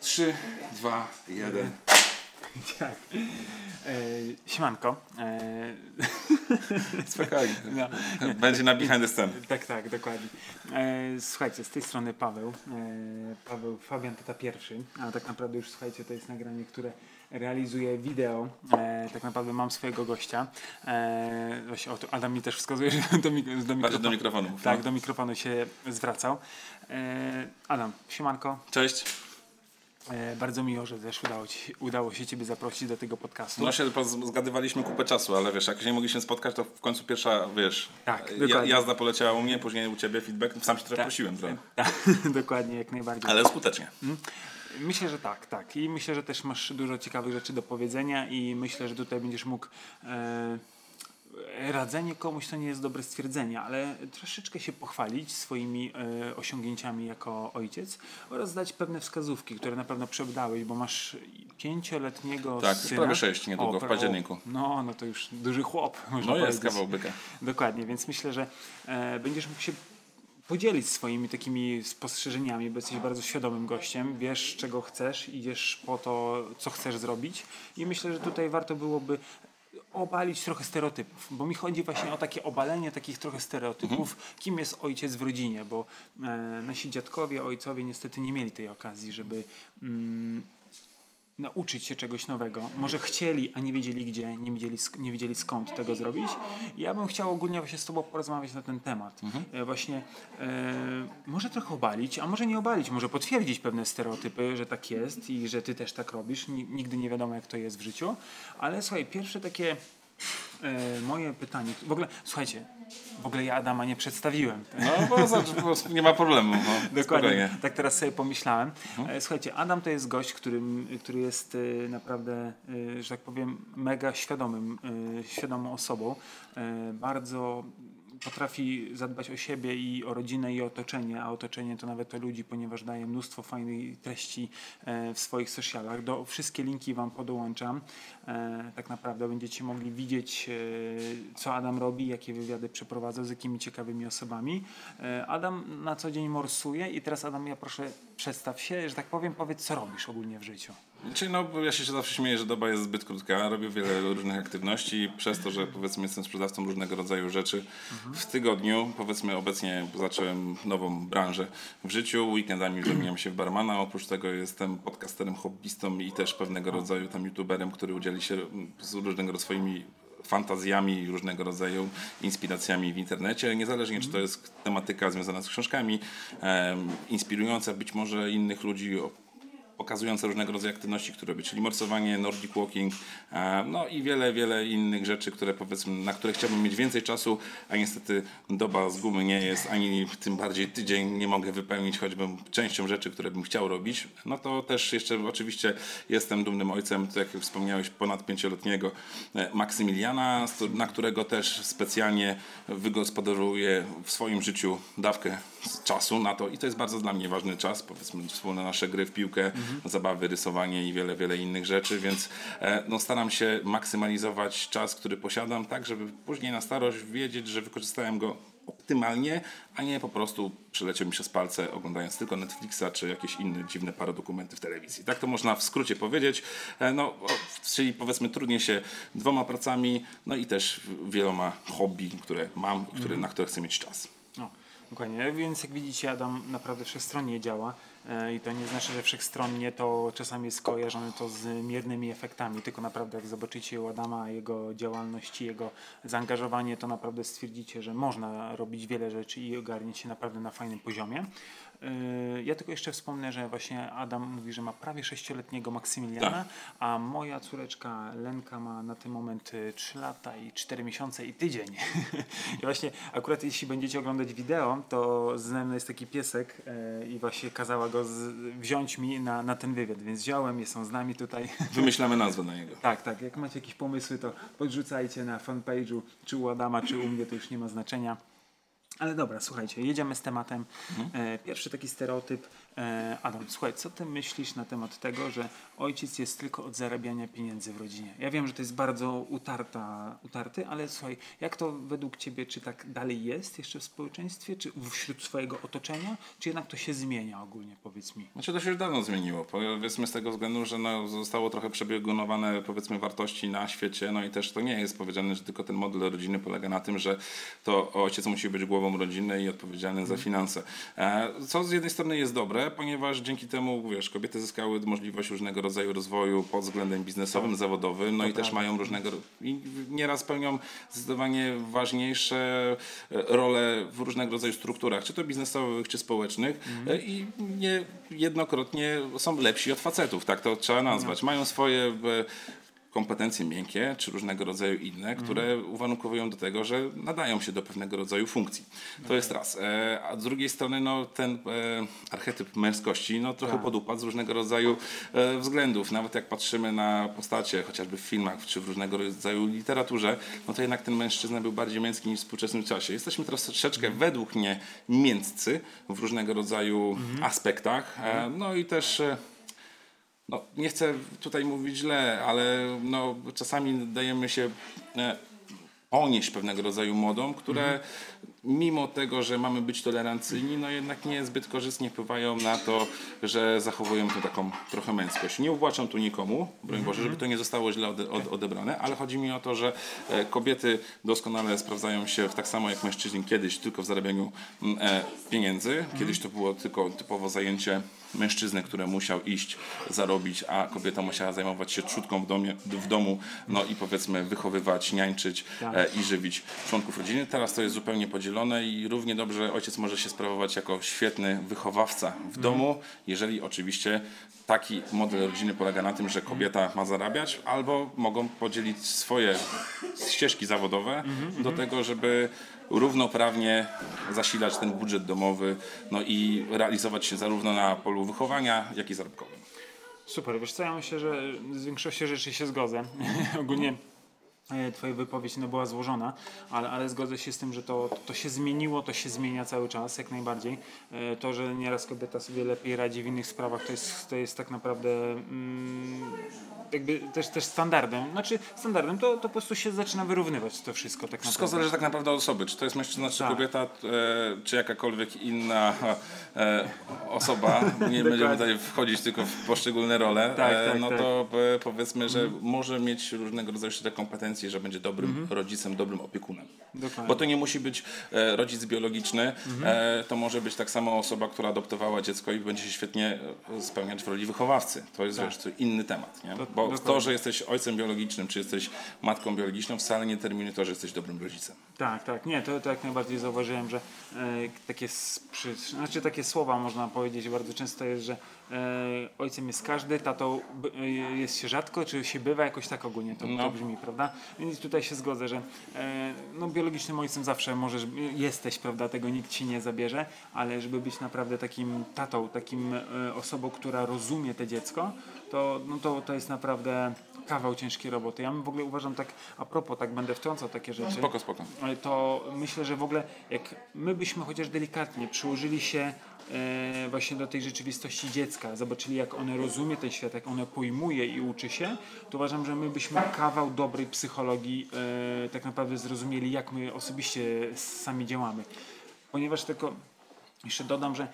3, 2, 1. Tak. E, siemanko. E, Spokojnie. no, Będzie na behind the scene. tak, tak, dokładnie. E, słuchajcie, z tej strony Paweł. E, Paweł Fabian Tata pierwszy, a tak naprawdę już słuchajcie, to jest nagranie, które realizuje wideo. E, tak naprawdę mam swojego gościa. E, właśnie, o, tu Adam mi też wskazuje, że do, mik- do mikrofonu. do mikrofonu. Tak, no. do mikrofonu się zwracał. E, Adam, siemanko. Cześć. E, bardzo miło, że też udało, ci, udało się Ciebie zaprosić do tego podcastu. No się zgadywaliśmy kupę czasu, ale wiesz, jak się nie mogliśmy spotkać, to w końcu pierwsza, wiesz, Tak, ja, dokładnie. jazda poleciała u mnie, później u ciebie feedback, sam się trochę Tak. prosiłem trochę. Tak, dokładnie, jak najbardziej. Ale skutecznie. Myślę, że tak, tak. I myślę, że też masz dużo ciekawych rzeczy do powiedzenia i myślę, że tutaj będziesz mógł e, radzenie komuś to nie jest dobre stwierdzenie, ale troszeczkę się pochwalić swoimi e, osiągnięciami jako ojciec oraz dać pewne wskazówki, które na pewno przebrałeś, bo masz pięcioletniego Tak, syna. prawie sześć niedługo, w pra- październiku. no, no to już duży chłop, można No jest kawał byka. Dokładnie, więc myślę, że e, będziesz mógł się podzielić swoimi takimi spostrzeżeniami, bo jesteś bardzo świadomym gościem, wiesz czego chcesz, idziesz po to, co chcesz zrobić i myślę, że tutaj warto byłoby obalić trochę stereotypów, bo mi chodzi właśnie o takie obalenie takich trochę stereotypów, kim jest ojciec w rodzinie, bo e, nasi dziadkowie, ojcowie niestety nie mieli tej okazji, żeby mm, nauczyć się czegoś nowego. Może chcieli, a nie wiedzieli gdzie, nie wiedzieli, nie wiedzieli skąd tego zrobić. Ja bym chciał ogólnie właśnie z Tobą porozmawiać na ten temat. E, Właśnie e, może trochę obalić, a może nie obalić, może potwierdzić pewne stereotypy, że tak jest i że Ty też tak robisz. Ni- Nigdy nie wiadomo jak to jest w życiu. Ale słuchaj, pierwsze takie e, moje pytanie, w ogóle, słuchajcie, w ogóle ja Adama nie przedstawiłem. No bo, bo nie ma problemu. No, Dokładnie. Tak teraz sobie pomyślałem. E, Słuchajcie, Adam to jest gość, którym, który jest e, naprawdę, e, że tak powiem, mega świadomym, świadomą osobą. Bardzo potrafi zadbać o siebie i o rodzinę i o otoczenie, a otoczenie to nawet o ludzi, ponieważ daje mnóstwo fajnej treści w swoich socialach. Do, wszystkie linki Wam podłączam. E, Tak naprawdę będziecie mogli widzieć, e, co Adam robi, jakie wywiady przeprowadza, z jakimi ciekawymi osobami. E, Adam na co dzień morsuje i teraz Adam, ja proszę przedstaw się, że tak powiem, powiedz co robisz ogólnie w życiu. Czyli no, bo ja się zawsze śmieję, że doba jest zbyt krótka, robię wiele różnych aktywności i przez to, że powiedzmy jestem sprzedawcą różnego rodzaju rzeczy w tygodniu, powiedzmy obecnie zacząłem nową branżę w życiu, weekendami zamieniam się w barmana, oprócz tego jestem podcasterem, hobbystą i też pewnego rodzaju tam youtuberem, który udzieli się z różnego rodzaju swoimi fantazjami, różnego rodzaju inspiracjami w internecie, niezależnie czy to jest tematyka związana z książkami, inspirująca być może innych ludzi, pokazujące różnego rodzaju aktywności, które robię, czyli morsowanie, nordic walking, e, no i wiele, wiele innych rzeczy, które powiedzmy, na które chciałbym mieć więcej czasu, a niestety doba z gumy nie jest, ani tym bardziej tydzień nie mogę wypełnić choćbym częścią rzeczy, które bym chciał robić. No to też jeszcze oczywiście jestem dumnym ojcem, tak jak wspomniałeś, ponad pięcioletniego e, Maksymiliana, na którego też specjalnie wygospodaruję w swoim życiu dawkę czasu na to i to jest bardzo dla mnie ważny czas, powiedzmy wspólne nasze gry w piłkę, zabawy, rysowanie i wiele, wiele innych rzeczy, więc e, no, staram się maksymalizować czas, który posiadam, tak żeby później na starość wiedzieć, że wykorzystałem go optymalnie, a nie po prostu przeleciał mi przez palce oglądając tylko Netflixa czy jakieś inne dziwne paradokumenty w telewizji. Tak to można w skrócie powiedzieć. E, No, czyli powiedzmy trudnie się dwoma pracami, no i też wieloma hobby, które mam które, na które chcę mieć czas. No, dokładnie. Więc jak widzicie, Adam naprawdę wszechstronnie działa. E, I to nie znaczy, że wszechstronnie to czasami jest kojarzone to z miernymi efektami, tylko naprawdę jak zobaczycie u Adama jego działalność i jego zaangażowanie, to naprawdę stwierdzicie, że można robić wiele rzeczy i ogarnieć się naprawdę na fajnym poziomie. E, Ja tylko jeszcze wspomnę, że właśnie Adam mówi, że ma prawie sześcioletniego Maksymiliana, Tak. a moja córeczka Lenka ma na ten moment 3 lata i 4 miesiące i tydzień. I właśnie akurat jeśli będziecie oglądać wideo, to mną jest taki piesek e, i właśnie kazała go z, wziąć mi na, na ten wywiad, więc wziąłem, jest on z nami tutaj. Wymyślamy nazwę na niego. Tak, tak, jak macie jakieś pomysły, to podrzucajcie na fanpage'u, czy u Adama, czy u mnie, to już nie ma znaczenia. Ale dobra, słuchajcie, jedziemy z tematem. E, pierwszy taki stereotyp. E, Adam, słuchaj, co ty myślisz na temat tego, że ojciec jest tylko od zarabiania pieniędzy w rodzinie? Ja wiem, że to jest bardzo utarta, utarty, ale słuchaj, jak to według ciebie, czy tak dalej jest jeszcze w społeczeństwie, czy wśród swojego otoczenia, czy jednak to się zmienia ogólnie, powiedz mi? Znaczy to się już dawno zmieniło, powiedzmy z tego względu, że no, zostało trochę przebiegunowane powiedzmy wartości na świecie, no i też to nie jest powiedziane, że tylko ten model rodziny polega na tym, że to ojciec musi być głową rodziny i odpowiedzialny za finanse. E, Co z jednej strony jest dobre, ponieważ dzięki temu, wiesz, kobiety zyskały możliwość różnego rodzaju rozwoju pod względem biznesowym, zawodowym, no i też mają różnego, i nieraz pełnią zdecydowanie ważniejsze e, role w różnego rodzaju strukturach, czy to biznesowych, czy społecznych e, i nie jednokrotnie są lepsi od facetów, tak to trzeba nazwać. Mają swoje e, kompetencje miękkie, czy różnego rodzaju inne, które uwarunkowują do tego, że nadają się do pewnego rodzaju funkcji. To jest raz. E, A z drugiej strony no, ten e, archetyp męskości no, trochę podupadł z różnego rodzaju e, względów. Nawet jak patrzymy na postacie, chociażby w filmach, czy w różnego rodzaju literaturze, no to jednak ten mężczyzna był bardziej męski niż w współczesnym czasie. Jesteśmy teraz troszeczkę według mnie mięscy w różnego rodzaju aspektach. E, No i też e, no, nie chcę tutaj mówić źle, ale no, czasami dajemy się e, ponieść pewnego rodzaju modom, które mimo tego, że mamy być tolerancyjni, no jednak nie zbyt korzystnie wpływają na to, że zachowują tu taką trochę męskość. Nie uwłaczam tu nikomu, broń Boże, żeby to nie zostało źle ode, od, odebrane, ale chodzi mi o to, że e, kobiety doskonale sprawdzają się tak samo jak mężczyźni kiedyś tylko w zarabianiu mm, e, pieniędzy. Kiedyś to było tylko typowo zajęcie mężczyzny, który musiał iść zarobić, a kobieta musiała zajmować się trzutką w, domie, w domu, no i powiedzmy wychowywać, niańczyć e, i żywić członków rodziny. Teraz to jest zupełnie podzielone i równie dobrze ojciec może się sprawować jako świetny wychowawca w domu, jeżeli oczywiście taki model rodziny polega na tym, że kobieta ma zarabiać, albo mogą podzielić swoje ścieżki zawodowe do tego, żeby równoprawnie zasilać ten budżet domowy no i realizować się zarówno na polu wychowania, jak i zarobkowym. Super, wiesz co, ja myślę, że z większością rzeczy się zgodzę. Ogólnie twoja wypowiedź no, była złożona, ale, ale zgodzę się z tym, że to, to się zmieniło, to się zmienia cały czas, jak najbardziej. E, To, że nieraz kobieta sobie lepiej radzi w innych sprawach, to jest, to jest tak naprawdę mm, jakby też, też standardem. Znaczy standardem to, to po prostu się zaczyna wyrównywać to wszystko tak Wszystko naprawdę. zależy tak naprawdę od osoby, czy to jest mężczyzna, czy Tak. kobieta, e, czy jakakolwiek inna e, osoba. Nie będziemy tutaj wchodzić tylko w poszczególne role. Tak, e, tak, no tak. to e, powiedzmy, że może mieć różnego rodzaju jeszcze te kompetencje, że będzie dobrym rodzicem, dobrym opiekunem. Dokładnie. Bo to nie musi być e, rodzic biologiczny, e, to może być tak samo osoba, która adoptowała dziecko i będzie się świetnie e, spełniać w roli wychowawcy. To jest wiesz, to inny temat. Nie? Bo to, dokładnie. że jesteś ojcem biologicznym, czy jesteś matką biologiczną, wcale nie terminuje to, że jesteś dobrym rodzicem. Tak, tak, nie, to, to jak najbardziej zauważyłem, że e, takie, przy, znaczy takie słowa można powiedzieć bardzo często jest, że ojcem jest każdy, tatą e, jest się rzadko, czy się bywa jakoś tak ogólnie to, to No. brzmi, prawda? Więc tutaj się zgodzę, że e, no, biologicznym ojcem zawsze możesz, jesteś, prawda, tego nikt ci nie zabierze, ale żeby być naprawdę takim tatą, takim e, osobą, która rozumie to dziecko, to, no, to, to jest naprawdę kawał ciężkiej roboty. Ja w ogóle uważam tak, a propos, tak będę wtrącał takie rzeczy Spoko, spoko. ale to myślę, że w ogóle jak my byśmy chociaż delikatnie przyłożyli się e, właśnie do tej rzeczywistości dziecka, zobaczyli jak one rozumie ten świat, jak one pojmuje i uczy się, to uważam, że my byśmy kawał dobrej psychologii e, tak naprawdę zrozumieli, jak my osobiście sami działamy. Ponieważ tylko jeszcze dodam, że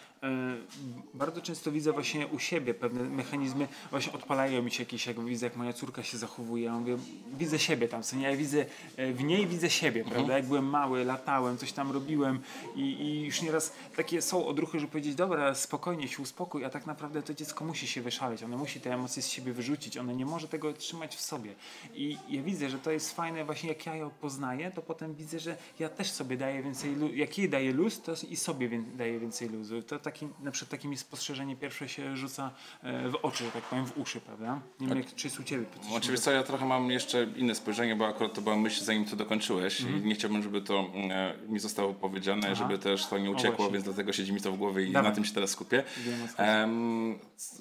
bardzo często widzę właśnie u siebie pewne mechanizmy, właśnie odpalają mi się jakieś, jak widzę, jak moja córka się zachowuje, ja mówię, widzę siebie tam, co nie, ja widzę, e, w niej widzę siebie, prawda, jak byłem mały, latałem, coś tam robiłem i, i już nieraz takie są odruchy, żeby powiedzieć, dobra, spokojnie się uspokój, a tak naprawdę to dziecko musi się wyszaleć, ono musi te emocje z siebie wyrzucić, ono nie może tego trzymać w sobie. I ja widzę, że to jest fajne, właśnie jak ja ją poznaję, to potem widzę, że ja też sobie daję więcej, jak jej daję luz, to i sobie daję więcej luzu. To taki, na przykład takie mi spostrzeżenie pierwsze się rzuca e, w oczy, że tak powiem, w uszy, prawda? Nie wiem, jak, czy jest u Ciebie. wiesz co, ja trochę mam jeszcze inne spojrzenie, bo akurat to była myśl, zanim to dokończyłeś i nie chciałbym, żeby to e, mi zostało powiedziane, żeby też to nie uciekło, więc dlatego siedzi mi to w głowie i Dawaj. na tym się teraz skupię.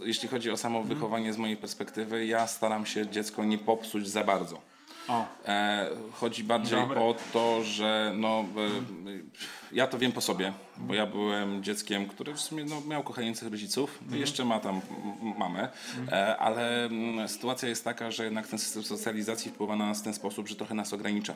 Jeśli chodzi o samo wychowanie z mojej perspektywy, ja staram się dziecko nie popsuć za bardzo. E, chodzi bardziej Dobre. o to, że no, e, ja to wiem po sobie, bo ja byłem dzieckiem, które w sumie no, miał kochających rodziców, jeszcze ma tam m- mamę, e, ale mm, sytuacja jest taka, że jednak ten system socjalizacji wpływa na nas w ten sposób, że trochę nas ogranicza.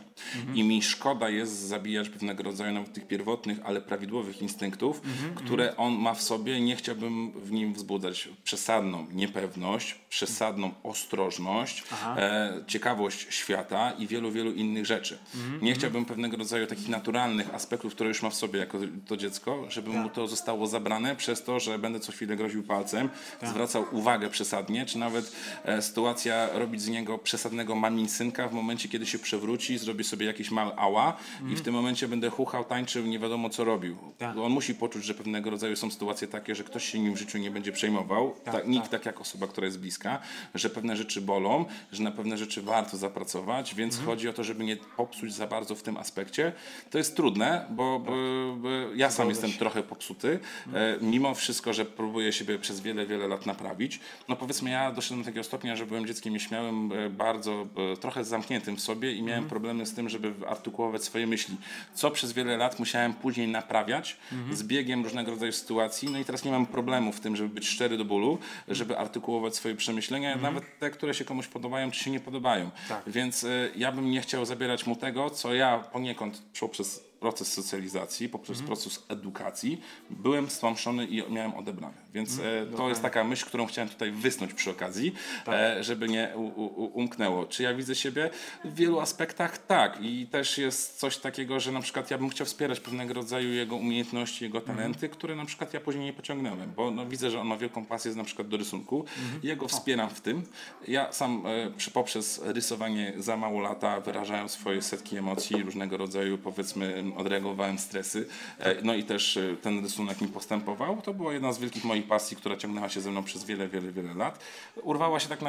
I mi szkoda jest zabijać pewnego rodzaju nawet tych pierwotnych, ale prawidłowych instynktów, które on ma w sobie. Nie chciałbym w nim wzbudzać przesadną niepewność, przesadną ostrożność, e, ciekawość świata i wielu, wielu innych rzeczy. Nie chciałbym pewnego rodzaju takich naturalnych aspektów, które już ma w sobie jako to dziecko, żeby mu to zostało zabrane przez to, że będę co chwilę groził palcem, zwracał uwagę przesadnie, czy nawet e, sytuacja robić z niego przesadnego maminsynka w momencie, kiedy się przewróci, zrobi sobie jakiś mały ała i w tym momencie będę chuchał, tańczył, nie wiadomo co robił. Tak. On musi poczuć, że pewnego rodzaju są sytuacje takie, że ktoś się nim w życiu nie będzie przejmował, tak, nikt tak jak osoba, która jest bliska, że pewne rzeczy bolą, że na pewne rzeczy warto zapracować, więc Mhm. chodzi o to, żeby nie popsuć za bardzo w tym aspekcie. To jest trudne, bo, bo ja sam jestem trochę popsuty, e, mimo wszystko, że próbuję siebie przez wiele, wiele lat naprawić. No powiedzmy, ja doszedłem do takiego stopnia, że byłem dzieckiem nieśmiałym, e, bardzo e, trochę zamkniętym w sobie i miałem problemy z tym, żeby artykułować swoje myśli, co przez wiele lat musiałem później naprawiać z biegiem różnego rodzaju sytuacji. No i teraz nie mam problemu w tym, żeby być szczery do bólu, żeby artykułować swoje przemyślenia, nawet te, które się komuś podobają, czy się nie podobają. Tak. Więc y, ja bym nie chciał zabierać mu tego, co ja poniekąd poprzez proces socjalizacji, poprzez proces edukacji byłem stłamszony i miałem odebrane. Więc e, to jest taka myśl, którą chciałem tutaj wysnuć przy okazji, e, żeby nie u, u, umknęło. Czy ja widzę siebie? W wielu aspektach tak. I też jest coś takiego, że na przykład ja bym chciał wspierać pewnego rodzaju jego umiejętności, jego talenty, które na przykład ja później nie pociągnąłem, bo no, widzę, że on ma wielką pasję na przykład do rysunku. Ja go wspieram w tym. Ja sam e, przy, poprzez rysowanie za mało lata wyrażałem swoje setki emocji, różnego rodzaju powiedzmy odreagowałem stresy. E, no i też ten rysunek mi postępował. To była jedna z wielkich moich pasji, która ciągnęła się ze mną przez wiele, wiele, wiele lat. Urwała się tak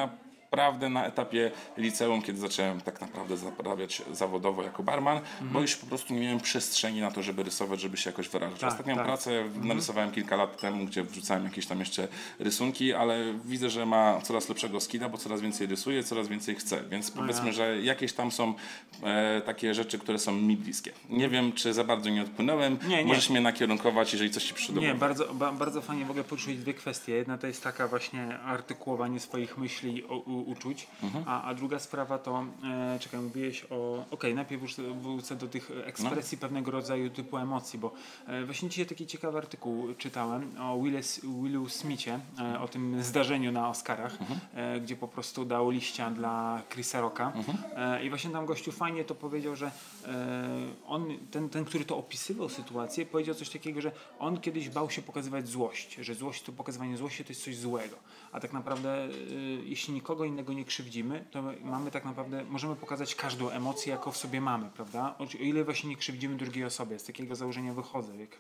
naprawdę na etapie liceum, kiedy zacząłem tak naprawdę zarabiać zawodowo jako barman, bo już po prostu nie miałem przestrzeni na to, żeby rysować, żeby się jakoś wyrażać. Tak, Ostatnią tak. pracę narysowałem kilka lat temu, gdzie wrzucałem jakieś tam jeszcze rysunki, ale widzę, że ma coraz lepszego skilla, bo coraz więcej rysuje, coraz więcej chce, więc No powiedzmy, że jakieś tam są e, takie rzeczy, które są mi bliskie. Nie wiem, czy za bardzo nie odpłynąłem. Nie, nie. Możesz mnie nakierunkować, jeżeli coś ci przyszło do Nie, bardzo, ba, bardzo fajnie mogę poruszyć dwie kwestie. Jedna to jest taka właśnie artykułowanie swoich myśli, o, uczuć, a, a druga sprawa to, e, czekaj, mówiłeś o, okej, najpierw już wrócę do tych ekspresji pewnego rodzaju typu emocji, bo e, właśnie dzisiaj taki ciekawy artykuł czytałem o Willis, Willu Smithie, e, o tym zdarzeniu na Oscarach, e, gdzie po prostu dał liścia dla Chrisa Rocka. E, i właśnie tam gościu fajnie to powiedział, że e, on, ten, ten, który to opisywał sytuację, powiedział coś takiego, że on kiedyś bał się pokazywać złość, że złość to pokazywanie złości to jest coś złego. A tak naprawdę, y, jeśli nikogo innego nie krzywdzimy, to my mamy tak naprawdę, możemy pokazać każdą emocję, jaką w sobie mamy, prawda? O, ile właśnie nie krzywdzimy drugiej osobie. Z takiego założenia wychodzę, jak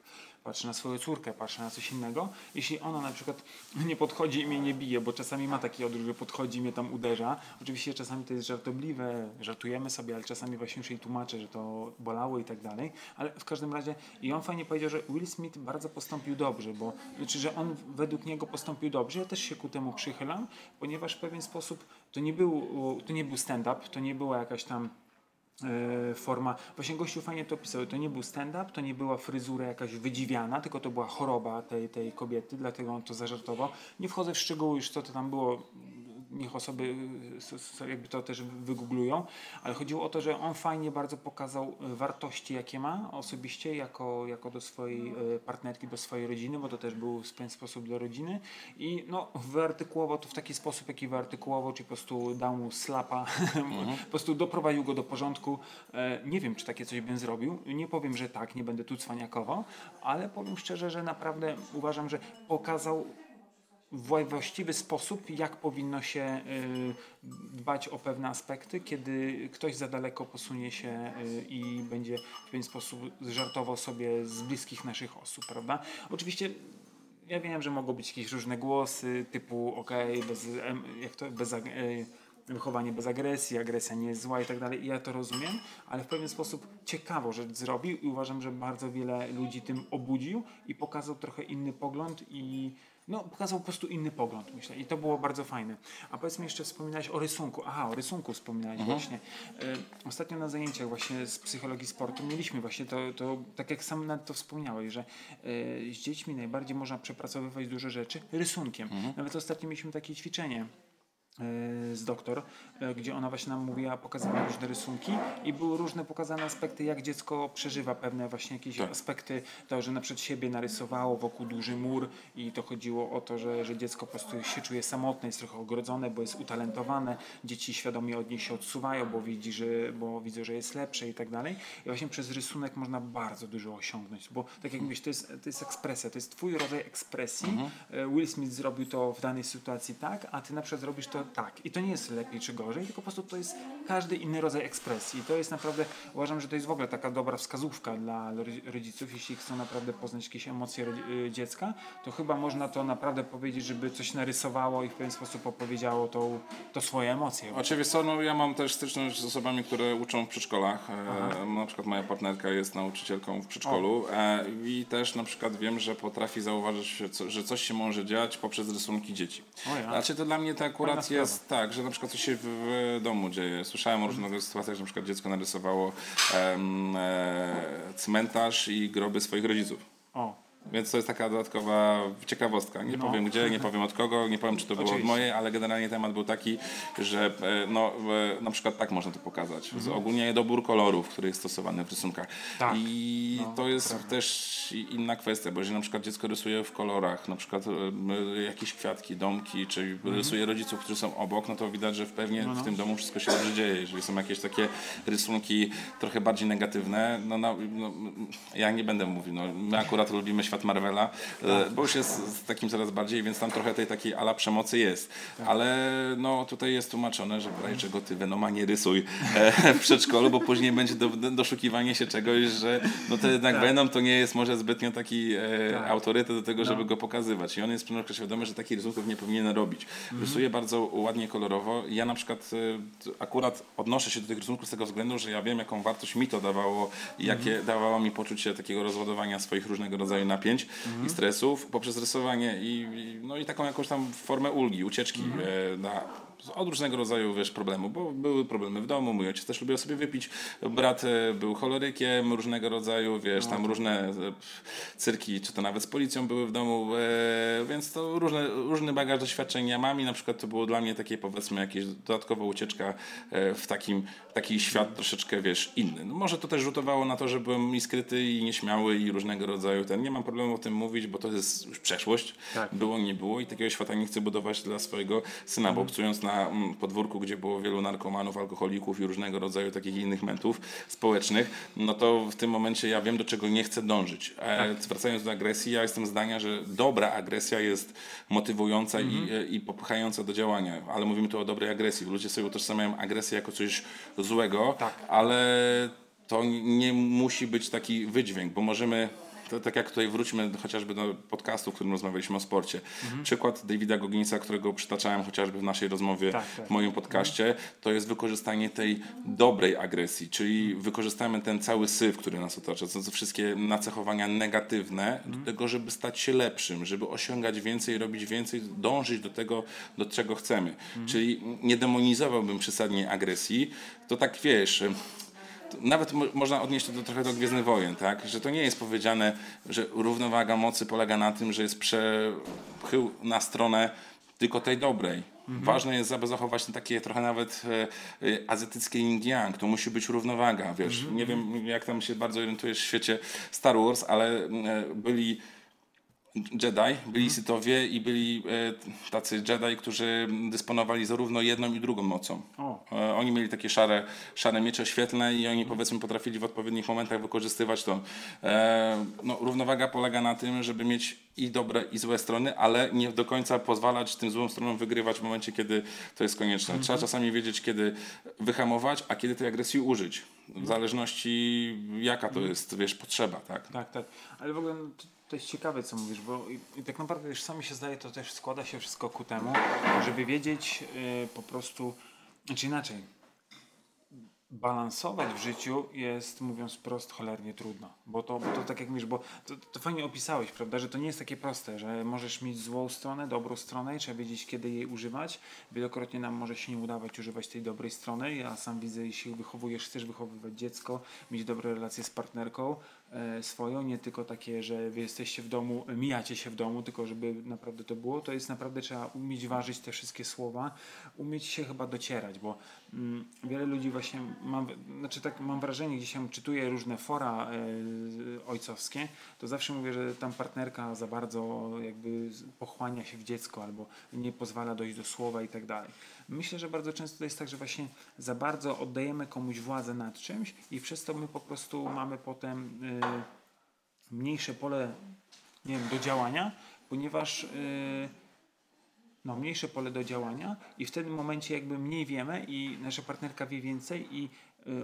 patrzę na swoją córkę, patrzę na coś innego. Jeśli ona na przykład nie podchodzi i mnie nie bije, bo czasami ma taki odruch, że podchodzi i mnie tam uderza. Oczywiście czasami to jest żartobliwe, żartujemy sobie, ale czasami właśnie już jej tłumaczę, że to bolało i tak dalej. Ale w każdym razie i on fajnie powiedział, że Will Smith bardzo postąpił dobrze, bo znaczy, że on według niego postąpił dobrze. Ja też się ku temu przychylam, ponieważ w pewien sposób to nie był, to nie był stand-up, to nie była jakaś tam forma. Właśnie gościu fajnie to opisał. To nie był stand-up, to nie była fryzura jakaś wydziwiana, tylko to była choroba tej, tej kobiety, dlatego on to zażartował. Nie wchodzę w szczegóły już co to tam było. Niech osoby jakby to też wygooglują, ale chodziło o to, że on fajnie bardzo pokazał e, wartości, jakie ma osobiście, jako, jako do swojej e, partnerki, do swojej rodziny, bo to też był w pewien sposób dla rodziny i no, wyartykułował to w taki sposób, jaki wyartykułował, czyli po prostu dał mu slapa, po prostu doprowadził go do porządku. E, Nie wiem, czy takie coś bym zrobił. Nie powiem, że tak, nie będę tu cwaniakował, ale powiem szczerze, że naprawdę uważam, że pokazał właściwy sposób, jak powinno się y, dbać o pewne aspekty, kiedy ktoś za daleko posunie się y, i będzie w pewien sposób żartował sobie z bliskich naszych osób, prawda? Oczywiście ja wiem, że mogą być jakieś różne głosy typu okej, bez, em, jak to, bez, y, wychowanie bez agresji, agresja nie jest zła i tak dalej. I ja to rozumiem, ale w pewien sposób ciekawą rzecz zrobił i uważam, że bardzo wiele ludzi tym obudził i pokazał trochę inny pogląd i no, pokazał po prostu inny pogląd, myślę. I to było bardzo fajne. A powiedz mi jeszcze, wspominałeś o rysunku. Aha, o rysunku wspominałeś właśnie. Y, ostatnio na zajęciach właśnie z psychologii sportu mieliśmy właśnie to, to tak jak sam nawet to wspomniałeś, że y, z dziećmi najbardziej można przepracowywać duże rzeczy rysunkiem. Nawet ostatnio mieliśmy takie ćwiczenie e, z doktor, e, gdzie ona właśnie nam mówiła, pokazywała różne rysunki i były różne pokazane aspekty, jak dziecko przeżywa pewne właśnie jakieś Tak. aspekty, to, że na przykład siebie narysowało wokół duży mur i to chodziło o to, że, że dziecko po prostu się czuje samotne, jest trochę ogrodzone, bo jest utalentowane, dzieci świadomie od niej się odsuwają, bo widzi, że, bo widzą, że jest lepsze i tak dalej. I właśnie przez rysunek można bardzo dużo osiągnąć, bo tak jak mówisz, to jest, to jest ekspresja, to jest twój rodzaj ekspresji. E, Will Smith zrobił to w danej sytuacji tak, a ty na przykład zrobisz to tak. I to nie jest lepiej czy gorzej, tylko po prostu to jest każdy inny rodzaj ekspresji. I to jest naprawdę, uważam, że to jest w ogóle taka dobra wskazówka dla ro- rodziców, jeśli chcą naprawdę poznać jakieś emocje y, dziecka, to chyba można to naprawdę powiedzieć, żeby coś narysowało i w pewien sposób opowiedziało to, to swoje emocje. Oczywiście, no ja mam też styczność z osobami, które uczą w przedszkolach. E, na przykład moja partnerka jest nauczycielką w przedszkolu e, i też na przykład wiem, że potrafi zauważyć, że coś się może dziać poprzez rysunki dzieci. O ja. Znaczy to dla mnie to akurat Jest tak, że na przykład coś się w, w domu dzieje. Słyszałem o różnych sytuacjach, że na przykład dziecko narysowało em, e, cmentarz i groby swoich rodziców. O, Więc to jest taka dodatkowa ciekawostka. Nie No. powiem gdzie, nie powiem od kogo, nie powiem czy to było od Oczywiście. mojej, ale generalnie temat był taki, że e, no, e, na przykład tak można to pokazać. Z ogólnie dobór kolorów, który jest stosowany w rysunkach. Mhm. Tak. I No, to jest prawda. też inna kwestia, bo jeżeli na przykład dziecko rysuje w kolorach, na przykład e, jakieś kwiatki, domki, czy Mhm. rysuje rodziców, którzy są obok, no to widać, że pewnie No, w tym domu wszystko się dobrze dzieje. Jeżeli są jakieś takie rysunki trochę bardziej negatywne, no, no, no ja nie będę mówił, no, my akurat lubimy świat Marvela, e, bo już jest z takim coraz bardziej, więc tam trochę tej takiej ala przemocy jest. Ale no tutaj jest tłumaczone, że razie czego ty Venoma nie rysuj e, w przedszkolu, bo później będzie do, do, doszukiwanie się czegoś, że no to jednak Tak. Venom to nie jest może zbytnio taki e, Tak. autorytet do tego, żeby No. go pokazywać. I on jest przynajmniej świadomy, że takich rysunków nie powinien robić. Mhm. Rysuje bardzo ładnie kolorowo. Ja na przykład e, akurat odnoszę się do tych rysunków z tego względu, że ja wiem, jaką wartość mi to dawało i jakie Mhm. dawało mi poczucie takiego rozładowania swoich różnego rodzaju napięć Mhm. i stresów poprzez rysowanie i, i, no i taką jakąś tam formę ulgi, ucieczki Mhm. e, na od różnego rodzaju wiesz, problemu, bo były problemy w domu, mój ojciec też lubił sobie wypić, brat e, był cholerykiem różnego rodzaju, wiesz, No, tam różne e, cyrki, czy to nawet z policją były w domu, e, więc to różne, różny bagaż doświadczeń ja mam i na przykład to było dla mnie takie powiedzmy jakieś dodatkowa ucieczka w takim, taki świat troszeczkę, wiesz, inny. No może to też rzutowało na to, że byłem i skryty i nieśmiały i różnego rodzaju ten, nie mam problemu o tym mówić, bo to jest już przeszłość, Tak. było, nie było i takiego świata nie chcę budować dla swojego syna, bo obcując na mm, podwórku, gdzie było wielu narkomanów, alkoholików i różnego rodzaju takich innych mentów społecznych, no to w tym momencie ja wiem, do czego nie chcę dążyć. E, Wracając do agresji, ja jestem zdania, że dobra agresja jest motywująca i, e, i popychająca do działania, ale mówimy tu o dobrej agresji. Ludzie sobie utożsamiają agresję jako coś złego, Tak. ale to nie musi być taki wydźwięk, bo możemy to tak jak tutaj wróćmy chociażby do podcastu, w którym rozmawialiśmy o sporcie. Przykład Davida Gogginsa, którego przytaczałem chociażby w naszej rozmowie Tak, tak. w moim podcaście, to jest wykorzystanie tej dobrej agresji, czyli wykorzystamy ten cały syf, który nas otacza, to wszystkie nacechowania negatywne do tego, żeby stać się lepszym, żeby osiągać więcej, robić więcej, dążyć do tego, do czego chcemy. Czyli nie demonizowałbym przesadnie agresji, to tak wiesz, nawet mo- można odnieść to do, trochę do Gwiezdnych Wojen, tak? Że to nie jest powiedziane, że równowaga mocy polega na tym, że jest przechył na stronę tylko tej dobrej. Ważne jest, aby zachować takie trochę nawet e, e, azjatyckie yin-yang. To musi być równowaga, wiesz. Nie wiem, jak tam się bardzo orientujesz w świecie Star Wars, ale e, byli Jedi, byli Sithowie i byli e, tacy Jedi, którzy dysponowali zarówno jedną i drugą mocą. E, oni mieli takie szare, szare miecze świetlne i oni powiedzmy potrafili w odpowiednich momentach wykorzystywać to. E, no, równowaga polega na tym, żeby mieć i dobre i złe strony, ale nie do końca pozwalać tym złym stronom wygrywać w momencie, kiedy to jest konieczne. Trzeba czasami wiedzieć, kiedy wyhamować, a kiedy tej agresji użyć. W zależności jaka to jest, wiesz, potrzeba, tak? Tak, tak. Ale w ogóle no, to, jest ciekawe, co mówisz, bo i, i tak naprawdę już sami się zdaje, to też składa się wszystko ku temu, żeby wiedzieć y, po prostu, znaczy inaczej, balansować w życiu jest, mówiąc prost, cholernie trudno. Bo to, bo to tak jak mówisz, bo to, to fajnie opisałeś, prawda, że to nie jest takie proste, że możesz mieć złą stronę, dobrą stronę i trzeba wiedzieć, kiedy jej używać. Wielokrotnie nam może się nie udawać używać tej dobrej strony. Ja sam widzę, jeśli wychowujesz, chcesz wychowywać dziecko, mieć dobre relacje z partnerką, swoją, nie tylko takie, że wy jesteście w domu, mijacie się w domu, tylko żeby naprawdę to było, to jest naprawdę trzeba umieć ważyć te wszystkie słowa, umieć się chyba docierać, bo mm, wiele ludzi właśnie, mam, znaczy tak mam wrażenie, gdzieś tam czytuję różne fora e, ojcowskie, to zawsze mówię, że tam partnerka za bardzo jakby pochłania się w dziecko albo nie pozwala dojść do słowa i tak dalej. Myślę, że bardzo często to jest tak, że właśnie za bardzo oddajemy komuś władzę nad czymś i przez to my po prostu mamy potem y, mniejsze pole nie wiem, do działania, ponieważ y, no, mniejsze pole do działania i w tym momencie jakby mniej wiemy i nasza partnerka wie więcej i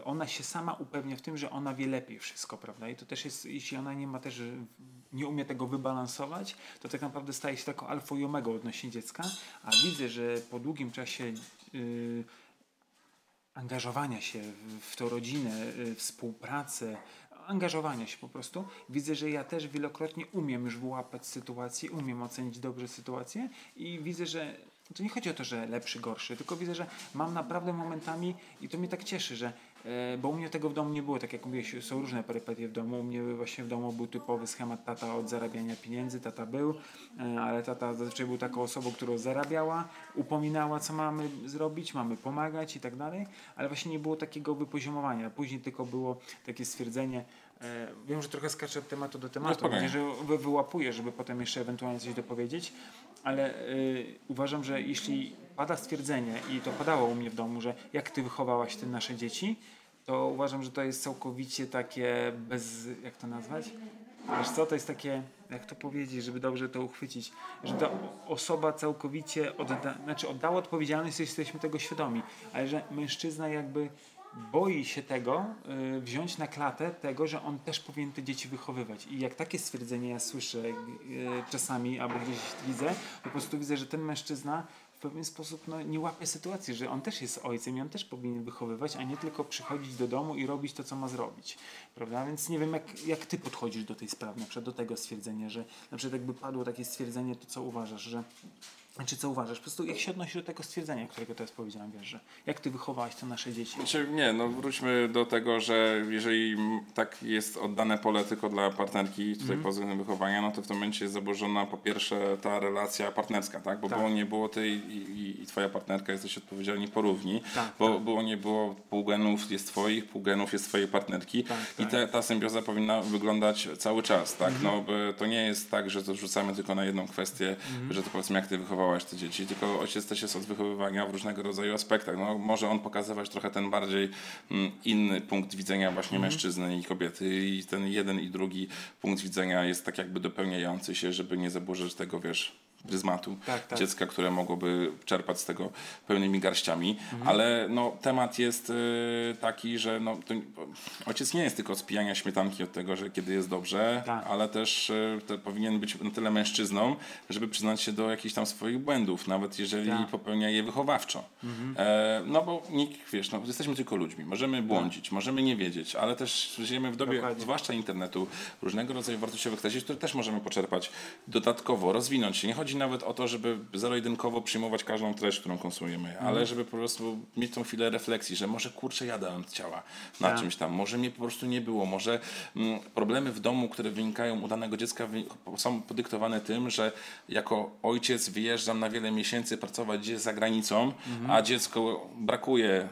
ona się sama upewnia w tym, że ona wie lepiej wszystko, prawda? I to też jest, jeśli ona nie ma też, y, nie umie tego wybalansować, to tak naprawdę staje się taką alfą i odnośnie dziecka, a widzę, że po długim czasie yy, angażowania się w, w rodzinę, yy, współpracę, angażowania się po prostu. Widzę, że ja też wielokrotnie umiem już wyłapać sytuację, umiem ocenić dobrze sytuację i widzę, że to nie chodzi o to, że lepszy, gorszy, tylko widzę, że mam naprawdę momentami i to mnie tak cieszy, że bo u mnie tego w domu nie było, tak jak mówiłeś, są różne perypetie w domu. U mnie właśnie w domu był typowy schemat tata od zarabiania pieniędzy, tata był, e, ale tata zazwyczaj był taką osobą, która zarabiała, upominała, co mamy zrobić, mamy pomagać i tak dalej, ale właśnie nie było takiego wypoziomowania. Później tylko było takie stwierdzenie, e, wiem, że trochę skaczę od tematu do tematu, gdzie że wy- wyłapuję, żeby potem jeszcze ewentualnie coś dopowiedzieć, ale y, uważam, że jeśli pada stwierdzenie i to padało u mnie w domu, że jak ty wychowałaś te nasze dzieci, to uważam, że to jest całkowicie takie bez, jak to nazwać? Wiesz co, to jest takie, jak to powiedzieć, żeby dobrze to uchwycić, że ta osoba całkowicie odda, znaczy oddała odpowiedzialność, jesteśmy tego świadomi, ale że mężczyzna jakby boi się tego, y, wziąć na klatę tego, że on też powinien te dzieci wychowywać. I jak takie stwierdzenie ja słyszę y, czasami, albo gdzieś widzę, po prostu widzę, że ten mężczyzna w pewien sposób no, nie łapie sytuacji, że on też jest ojcem i on też powinien wychowywać, a nie tylko przychodzić do domu i robić to, co ma zrobić. Prawda? Więc nie wiem, jak, jak ty podchodzisz do tej sprawy, na przykład do tego stwierdzenia, że na przykład jakby padło takie stwierdzenie, to co uważasz, że czy co uważasz? Po prostu jak się odnosi do tego stwierdzenia, którego teraz powiedziałem, wiesz, że jak ty wychowałaś te nasze dzieci? Znaczy, nie, no wróćmy do tego, że jeżeli tak jest oddane pole tylko dla partnerki tutaj Mhm. pod względem wychowania, no to w tym momencie jest zaburzona po pierwsze ta relacja partnerska, tak? Bo Tak. było nie było ty i, i, i twoja partnerka jesteś odpowiedzialni porówni, Tak, bo tak. było nie było pół genów jest twoich, pół genów jest twojej partnerki Tak, i tak. te, ta symbioza powinna wyglądać cały czas, tak? Mhm. No to nie jest tak, że to rzucamy tylko na jedną kwestię, Mhm. że to powiedzmy jak ty wychowałaś te dzieci, tylko ojciec też jest od wychowywania w różnego rodzaju aspektach. No, może on pokazywać trochę ten bardziej mm, inny punkt widzenia właśnie Mhm. mężczyzny i kobiety i ten jeden i drugi punkt widzenia jest tak jakby dopełniający się, żeby nie zaburzyć tego, wiesz, pryzmatu Tak, tak. dziecka, które mogłoby czerpać z tego pełnymi garściami, Mhm. ale no, temat jest y, taki, że no, to, ojciec nie jest tylko od spijania śmietanki od tego, że kiedy jest dobrze, Tak. ale też y, powinien być na tyle mężczyzną, żeby przyznać się do jakichś tam swoich błędów, nawet jeżeli Tak. popełnia je wychowawczo. E, no bo nikt, wiesz, no, jesteśmy tylko ludźmi, możemy błądzić, możemy nie wiedzieć, ale też żyjemy w dobie, Dokładnie. zwłaszcza internetu, różnego rodzaju wartościowych treści, które też możemy poczerpać dodatkowo, rozwinąć się. Nie chodzi nawet o to, żeby zero-jedynkowo przyjmować każdą treść, którą konsumujemy, Mhm. ale żeby po prostu mieć tą chwilę refleksji, że może kurczę jadę od ciała na Tak. czymś tam, może mnie po prostu nie było, może mm, problemy w domu, które wynikają u danego dziecka są podyktowane tym, że jako ojciec wyjeżdżam na wiele miesięcy pracować gdzieś za granicą, a dziecko brakuje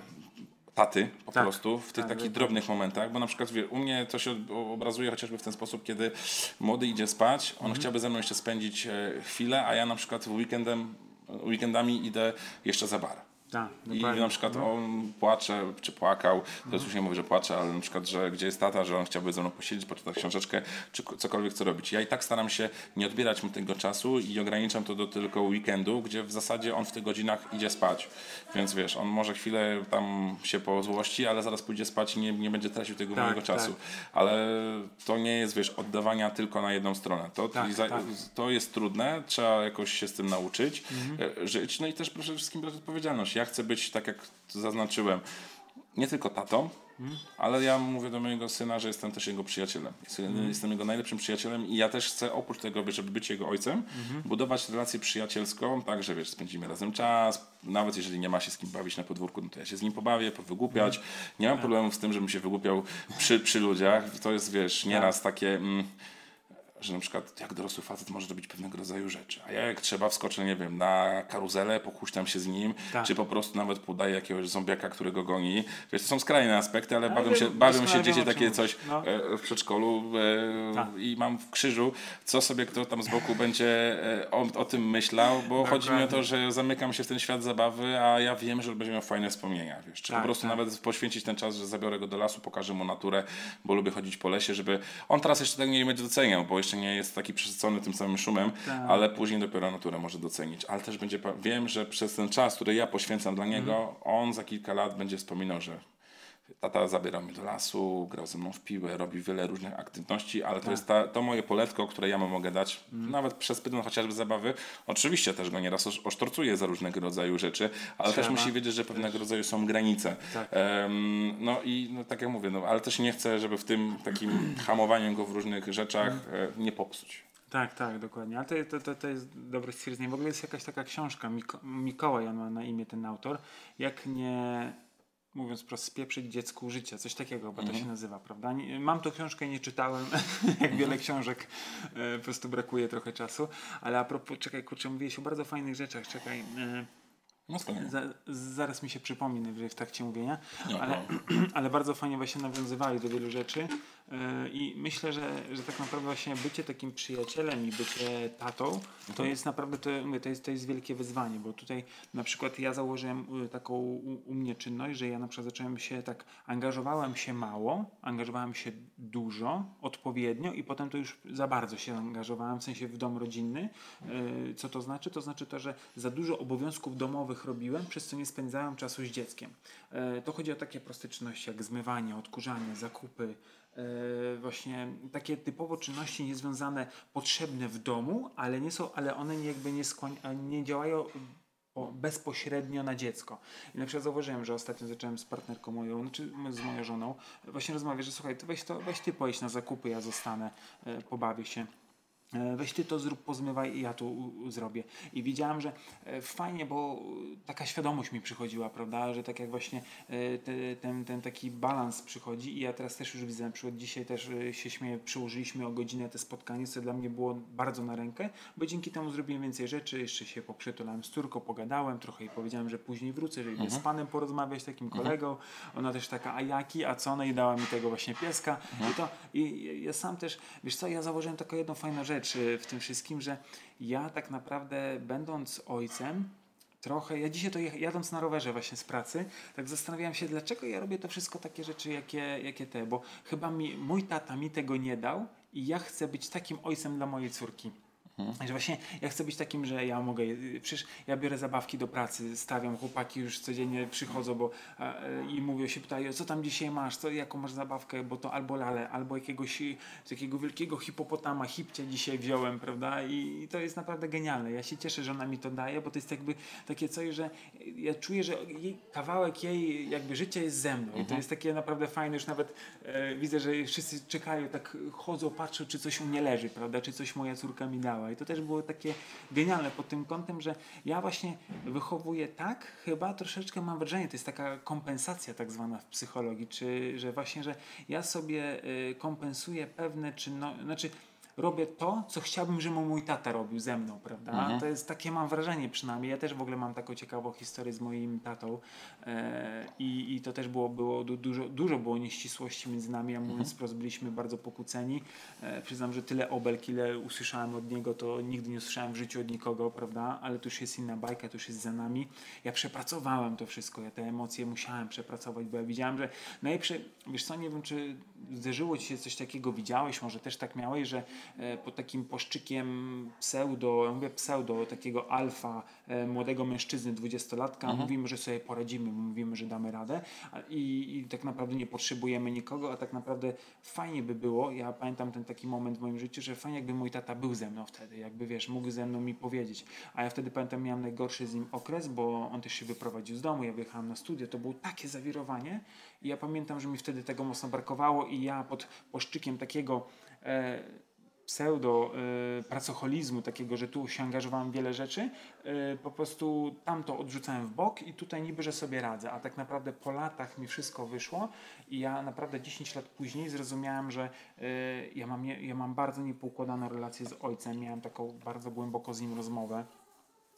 taty po Tak. prostu w tych Tak, takich drobnych momentach, bo na przykład wie, u mnie to się ob- obrazuje chociażby w ten sposób, kiedy młody idzie spać, on chciałby ze mną jeszcze spędzić e, chwilę, a ja na przykład weekendem, weekendami idę jeszcze za bar. Tak, I na przykład on płacze, czy płakał, to już nie mówię, że płacze, ale na przykład, że gdzie jest tata, że on chciałby ze mną posiedzieć, poczytać książeczkę, czy cokolwiek co robić. Ja i tak staram się nie odbierać mu tego czasu i ograniczam to do tylko weekendu, gdzie w zasadzie on w tych godzinach idzie spać. Więc wiesz, on może chwilę tam się pozłości, ale zaraz pójdzie spać i nie, nie będzie tracił tego Tak, mojego czasu. tak. Ale to nie jest, wiesz, oddawania tylko na jedną stronę. To, Tak, za, tak. to jest trudne, trzeba jakoś się z tym nauczyć, Mhm. e, żyć, no i też przede wszystkim brać odpowiedzialność. Ja chcę być, tak jak zaznaczyłem, nie tylko tatą, ale ja mówię do mojego syna, że jestem też jego przyjacielem. Jestem, jestem jego najlepszym przyjacielem i ja też chcę oprócz tego, żeby być jego ojcem, budować relację przyjacielską, tak, że wiesz, spędzimy razem czas, nawet jeżeli nie ma się z kim bawić na podwórku, no to ja się z nim pobawię, powygłupiać. Nie mam problemów z tym, żebym się wygłupiał przy, przy ludziach. To jest, wiesz, nieraz takie... Mm, że na przykład jak dorosły facet może robić pewnego rodzaju rzeczy, a ja jak trzeba wskoczę, nie wiem, na karuzelę, pochuśtam się z nim, Tak. czy po prostu nawet podaję jakiegoś zombiaka, którego goni. Wiesz, to są skrajne aspekty, ale, Ale bawią się, bawią się dzieci takie coś. No. e, w przedszkolu e, Tak. i mam w krzyżu, co sobie kto tam z boku będzie e, o, o tym myślał, bo chodzi mi o to, że zamykam się w ten świat zabawy, a ja wiem, że będzie miał fajne wspomnienia, wiesz, czy Tak, po prostu tak. nawet poświęcić ten czas, że zabiorę go do lasu, pokażę mu naturę, bo lubię chodzić po lesie, żeby on teraz jeszcze tego nie będzie doceniał, bo jeszcze nie jest taki przesycony tym samym szumem, Tak. ale później dopiero naturę może docenić. Ale też będzie, wiem, że przez ten czas, który ja poświęcam dla niego, Mhm. on za kilka lat będzie wspominał, że tata zabierał mnie do lasu, grał ze mną w piłę, robi wiele różnych aktywności, ale Tak. to jest ta, to moje poletko, które ja mu mogę dać, Mhm. nawet przez pryzmat chociażby zabawy. Oczywiście też go nieraz osz- osztorcuję za różnego rodzaju rzeczy, ale też Trzeba. musi wiedzieć, że pewnego rodzaju są granice. Tak. Em, no i no, tak jak mówię, no, ale też nie chcę, żeby w tym takim hamowaniu go w różnych rzeczach e, nie popsuć. Tak, tak, dokładnie. Ale to, to, to, to jest dobre stwierdzenie. W ogóle jest jakaś taka książka, Miko, Mikołaj on ma na imię ten autor, jak nie, mówiąc prosto, spieprzyć dziecku życia, coś takiego chyba to się nazywa, prawda? Nie, mam tą książkę, nie czytałem, jak wiele książek, e, po prostu brakuje trochę czasu, ale a propos, czekaj, kurczę, mówiłeś o bardzo fajnych rzeczach, czekaj, e, No spokojnie. za, zaraz mi się najwyżej w trakcie mówienia, ale, ale bardzo fajnie właśnie nawiązywali do wielu rzeczy i myślę, że, że tak naprawdę właśnie bycie takim przyjacielem i bycie tatą to jest naprawdę, to, to, jest, to jest wielkie wyzwanie, bo tutaj na przykład ja założyłem y, taką u, u mnie czynność, że ja na przykład zacząłem się tak, angażowałem się mało, angażowałem się dużo, odpowiednio i potem to już za bardzo się angażowałem, w sensie w dom rodzinny. Yy, Co to znaczy? To znaczy to, że za dużo obowiązków domowych robiłem, przez co nie spędzałem czasu z dzieckiem. To chodzi o takie proste czynności jak zmywanie, odkurzanie, zakupy, właśnie takie typowo czynności niezwiązane, potrzebne w domu, ale, nie są, ale one jakby nie, skłań, a nie działają bezpośrednio na dziecko. I na przykład zauważyłem, że ostatnio zacząłem z partnerką moją, znaczy z moją żoną, właśnie rozmawiać, że słuchaj, to weź, to, weź ty pojedź na zakupy, ja zostanę, e, pobawię się. E, Weź ty to zrób, pozmywaj i ja to u, u, zrobię. I widziałem, że e, fajnie, bo taka świadomość mi przychodziła, prawda, że tak jak właśnie e, te, ten, ten taki balans przychodzi i ja teraz też już widzę, na przykład dzisiaj też się śmieję, przyłożyliśmy o godzinę te spotkanie, co dla mnie było bardzo na rękę, bo dzięki temu zrobiłem więcej rzeczy, jeszcze się poprzytulałem z córką, pogadałem trochę i powiedziałem, że później wrócę, że idę z panem porozmawiać, takim kolegą, ona też taka, a jaki, a co, no i dała mi tego właśnie pieska. I to, i ja sam też, wiesz co, ja założyłem taką jedną fajną rzecz y, w tym wszystkim, że ja tak naprawdę będąc ojcem, trochę, ja dzisiaj to jadąc na rowerze właśnie z pracy, tak zastanawiałem się, dlaczego ja robię to wszystko takie rzeczy, jakie, jakie te, bo chyba mi, mój tata mi tego nie dał i ja chcę być takim ojcem dla mojej córki. Że właśnie ja chcę być takim, że ja mogę, y, przecież ja biorę zabawki do pracy, stawiam, chłopaki już codziennie przychodzą bo, a, e, i mówią się, pytają, co tam dzisiaj masz, co, jaką masz zabawkę, bo to albo lalę, albo jakiegoś y, takiego wielkiego hipopotama, hipcia dzisiaj wziąłem, prawda, I, i to jest naprawdę genialne. Ja się cieszę, że ona mi to daje, bo to jest jakby takie coś, że ja czuję, że jej, kawałek jej jakby życia jest ze mną. I to jest takie naprawdę fajne, już nawet e, widzę, że wszyscy czekają, tak chodzą, patrzą, czy coś u mnie leży, prawda, czy coś moja córka mi dała i to też było takie genialne pod tym kątem, że ja właśnie wychowuję tak, chyba troszeczkę mam wrażenie, to jest taka kompensacja tak zwana w psychologii, czy że właśnie, że ja sobie y, kompensuję pewne czynności, znaczy robię to, co chciałbym, żeby mój tata robił ze mną, prawda? To jest takie mam wrażenie przynajmniej. Ja też w ogóle mam taką ciekawą historię z moim tatą e, i, i to też było, było du, dużo, dużo było nieścisłości między nami, ja mówiąc wprost byliśmy bardzo pokłóceni. E, przyznam, że tyle obelg, ile usłyszałem od niego, to nigdy nie usłyszałem w życiu od nikogo, prawda? Ale to już jest inna bajka, to już jest za nami. Ja przepracowałem to wszystko, ja te emocje musiałem przepracować, bo ja widziałem, że najlepsze, wiesz co, nie wiem, czy zdarzyło ci się coś takiego, widziałeś, może też tak miałeś, że e, pod takim płaszczykiem pseudo, ja mówię pseudo, takiego alfa e, młodego mężczyzny, dwudziestolatka, mówimy, że sobie poradzimy, mówimy, że damy radę i, i tak naprawdę nie potrzebujemy nikogo, a tak naprawdę fajnie by było, ja pamiętam ten taki moment w moim życiu, że fajnie jakby mój tata był ze mną wtedy, jakby wiesz, mógł ze mną mi powiedzieć, a ja wtedy pamiętam miałem najgorszy z nim okres, bo on też się wyprowadził z domu, ja wyjechałem na studia, to było takie zawirowanie i ja pamiętam, że mi wtedy tego mocno brakowało i ja pod płaszczykiem takiego e, pseudo e, pracoholizmu, takiego, że tu się angażowałem w wiele rzeczy, e, po prostu tamto odrzucałem w bok i tutaj niby, że sobie radzę, a tak naprawdę po latach mi wszystko wyszło i ja naprawdę 10 lat później zrozumiałem, że e, ja, mam, ja mam bardzo niepoukładaną relację z ojcem, miałem taką bardzo głęboko z nim rozmowę.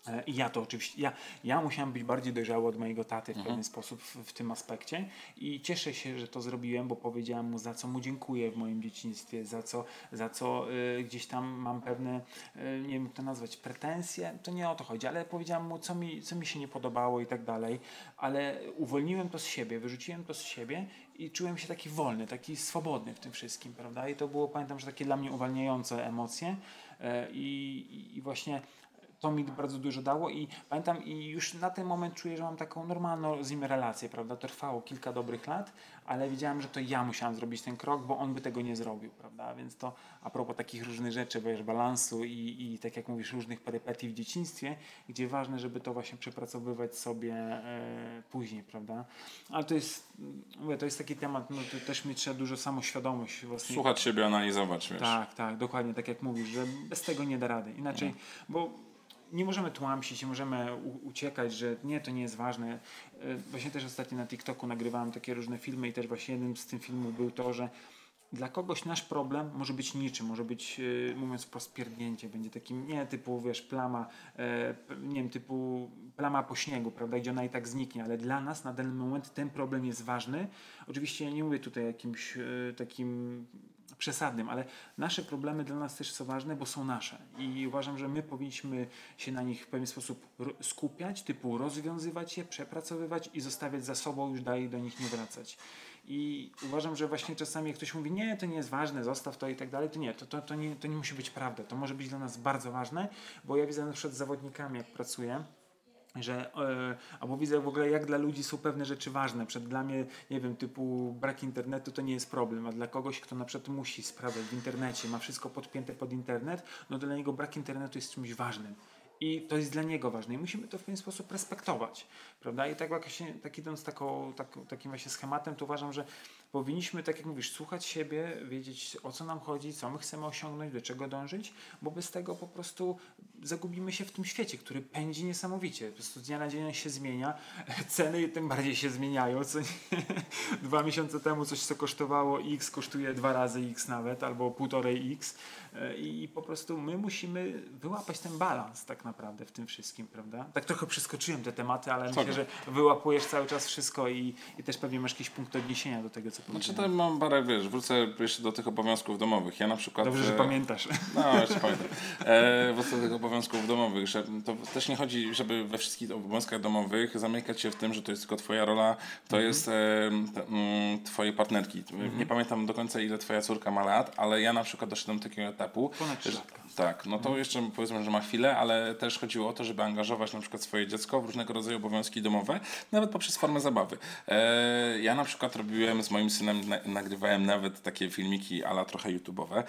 E, I ja to oczywiście, ja, ja musiałem być bardziej dojrzały od mojego taty w pewien sposób w, w tym aspekcie i cieszę się, że to zrobiłem, bo powiedziałem mu za co mu dziękuję w moim dzieciństwie, za co, za co y, gdzieś tam mam pewne, y, nie wiem jak to nazwać, pretensje, to nie o to chodzi, ale powiedziałem mu co mi, co mi się nie podobało i tak dalej, ale uwolniłem to z siebie, wyrzuciłem to z siebie i czułem się taki wolny, taki swobodny w tym wszystkim, prawda? I to było, pamiętam, że takie dla mnie uwalniające emocje e, i, i- i właśnie to mi bardzo dużo dało i pamiętam i już na ten moment czuję, że mam taką normalną z nim relację, prawda? To trwało kilka dobrych lat, ale wiedziałem, że to ja musiałem zrobić ten krok, bo on by tego nie zrobił, prawda? Więc to a propos takich różnych rzeczy, wiesz, balansu i, i tak jak mówisz, różnych perypetii w dzieciństwie, gdzie ważne, żeby to właśnie przepracowywać sobie e, później, prawda? Ale to jest, mówię, to jest taki temat, no to też mi trzeba dużo samoświadomość własnej Słuchać siebie, analizować, wiesz. tak, tak, dokładnie tak jak mówisz, że bez tego nie da rady. Inaczej, bo nie możemy tłamsić, nie możemy u- uciekać, że nie, to nie jest ważne. Y, Właśnie też ostatnio na TikToku nagrywałem takie różne filmy i też właśnie jednym z tych filmów był to, że dla kogoś nasz problem może być niczym, może być, y, mówiąc wprost, pierdnięcie. Będzie takim, nie typu, wiesz, plama, e, p- nie wiem, typu plama po śniegu, prawda, gdzie ona i tak zniknie, ale dla nas na dany moment ten problem jest ważny. Oczywiście ja nie mówię tutaj jakimś e, takim przesadnym, ale nasze problemy dla nas też są ważne, bo są nasze i uważam, że my powinniśmy się na nich w pewien sposób skupiać, typu rozwiązywać je, przepracowywać i zostawiać za sobą, już dalej do nich nie wracać. I uważam, że właśnie czasami jak ktoś mówi, nie, to nie jest ważne, zostaw to i tak dalej, to nie, to, to, to, nie, to nie musi być prawda. To może być dla nas bardzo ważne, bo ja widzę na przykład z zawodnikami, jak pracuję, że e, albo widzę w ogóle jak dla ludzi są pewne rzeczy ważne. Przed dla mnie, nie wiem, typu brak internetu to nie jest problem, a dla kogoś, kto na przykład musi sprawdzać w internecie, ma wszystko podpięte pod internet, no dla niego brak internetu jest czymś ważnym. I to jest dla niego ważne i musimy to w pewien sposób respektować, prawda? I tak właśnie, tak idąc taką, tak, takim właśnie schematem, to uważam, że powinniśmy, tak jak mówisz, słuchać siebie, wiedzieć o co nam chodzi, co my chcemy osiągnąć, do czego dążyć, bo bez tego po prostu zagubimy się w tym świecie, który pędzi niesamowicie. Po prostu z dnia na dzień się zmienia, ceny tym bardziej się zmieniają. Co nie? Dwa miesiące temu coś, co kosztowało X, kosztuje dwa razy X nawet, albo półtorej X E, i po prostu my musimy wyłapać ten balans tak naprawdę w tym wszystkim, prawda? Tak trochę przeskoczyłem te tematy, ale myślę, że wyłapujesz cały czas wszystko i, i też pewnie masz jakiś punkt odniesienia do tego, co Znaczy powiedziałem. to mam parę, wiesz, wrócę jeszcze do tych obowiązków domowych. Ja na przykład... Dobrze, że e, pamiętasz. No, jeszcze pamiętam. E, wrócę do tych obowiązków domowych, że to też nie chodzi, żeby we wszystkich obowiązkach domowych zamykać się w tym, że to jest tylko twoja rola, to Mhm. jest e, te, mm, twojej partnerki. Nie pamiętam do końca, ile twoja córka ma lat, ale ja na przykład doszedłem do takiego etapu, Ponad trzy że, latka. Tak, no to jeszcze powiedzmy, że ma chwilę, ale też chodziło o to, żeby angażować na przykład swoje dziecko w różnego rodzaju obowiązki domowe, nawet poprzez formę zabawy. E, ja na przykład robiłem z moim synem, na, nagrywałem nawet takie filmiki ala trochę YouTube'owe,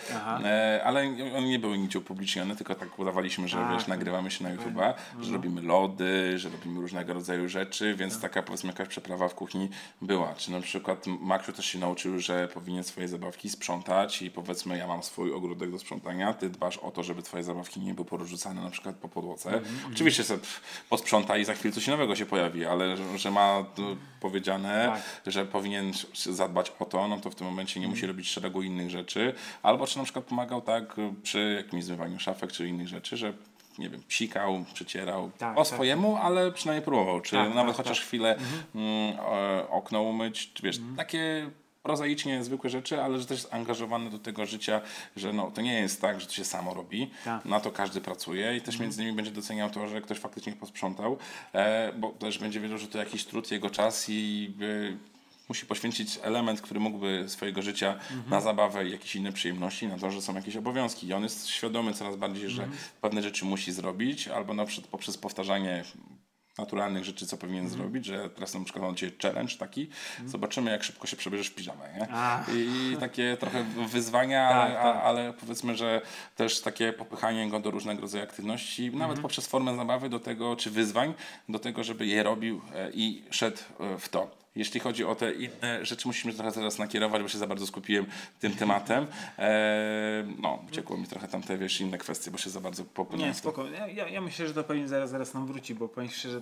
e, ale one nie były nigdzie upublicznione, tylko tak udawaliśmy, że Tak, wiesz, nagrywamy się na YouTube'a, że robimy lody, że robimy różnego rodzaju rzeczy, więc taka powiedzmy jakaś przeprawa w kuchni była. Czy na przykład Maksiu też się nauczył, że powinien swoje zabawki sprzątać i powiedzmy ja mam swój ogródek do sprzątania, ty dbasz o to, żeby twoje zabawki nie były porzucane na przykład po podłodze. Oczywiście sobie posprząta i za chwilę coś nowego się pojawi, ale że, że ma to powiedziane, Tak. że powinien zadbać o to, no to w tym momencie nie musi robić szeregu innych rzeczy, albo czy na przykład pomagał tak przy jakimś zmywaniu szafek czy innych rzeczy, że nie wiem, psikał, przycierał Tak, o tak, swojemu, ale przynajmniej próbował, czy Tak, nawet tak, chociaż tak. chwilę mm, e, okno umyć, czy wiesz, Mhm. takie prozaicznie zwykłe rzeczy, ale że też jest angażowany do tego życia, że no, to nie jest tak, że to się samo robi, Tak. na to każdy pracuje i też Mhm. między innymi będzie doceniał to, że ktoś faktycznie posprzątał, e, bo też będzie wiedział, że to jakiś trud, jego czas i e, musi poświęcić element, który mógłby swojego życia na zabawę i jakieś inne przyjemności, na to, że są jakieś obowiązki. I on jest świadomy coraz bardziej, że pewne rzeczy musi zrobić, albo na przykład poprzez powtarzanie naturalnych rzeczy, co powinien Mhm. zrobić, że teraz na przykład mam dzisiaj challenge taki, zobaczymy jak szybko się przebierzesz w piżamę, nie? A. I takie trochę wyzwania, Tak, ale, tak. ale powiedzmy, że też takie popychanie go do różnego rodzaju aktywności, Mhm. nawet poprzez formę zabawy do tego, czy wyzwań, do tego, żeby je robił e, i szedł e, w to. Jeśli chodzi o te inne rzeczy, musimy trochę teraz nakierować, bo się za bardzo skupiłem tym tematem. E, no, uciekło mi trochę tam te, wiesz, inne kwestie, bo się za bardzo popłynąłem Nie, spoko. Ja, ja, myślę, że to pewnie zaraz, zaraz nam wróci, bo powiem szczerze,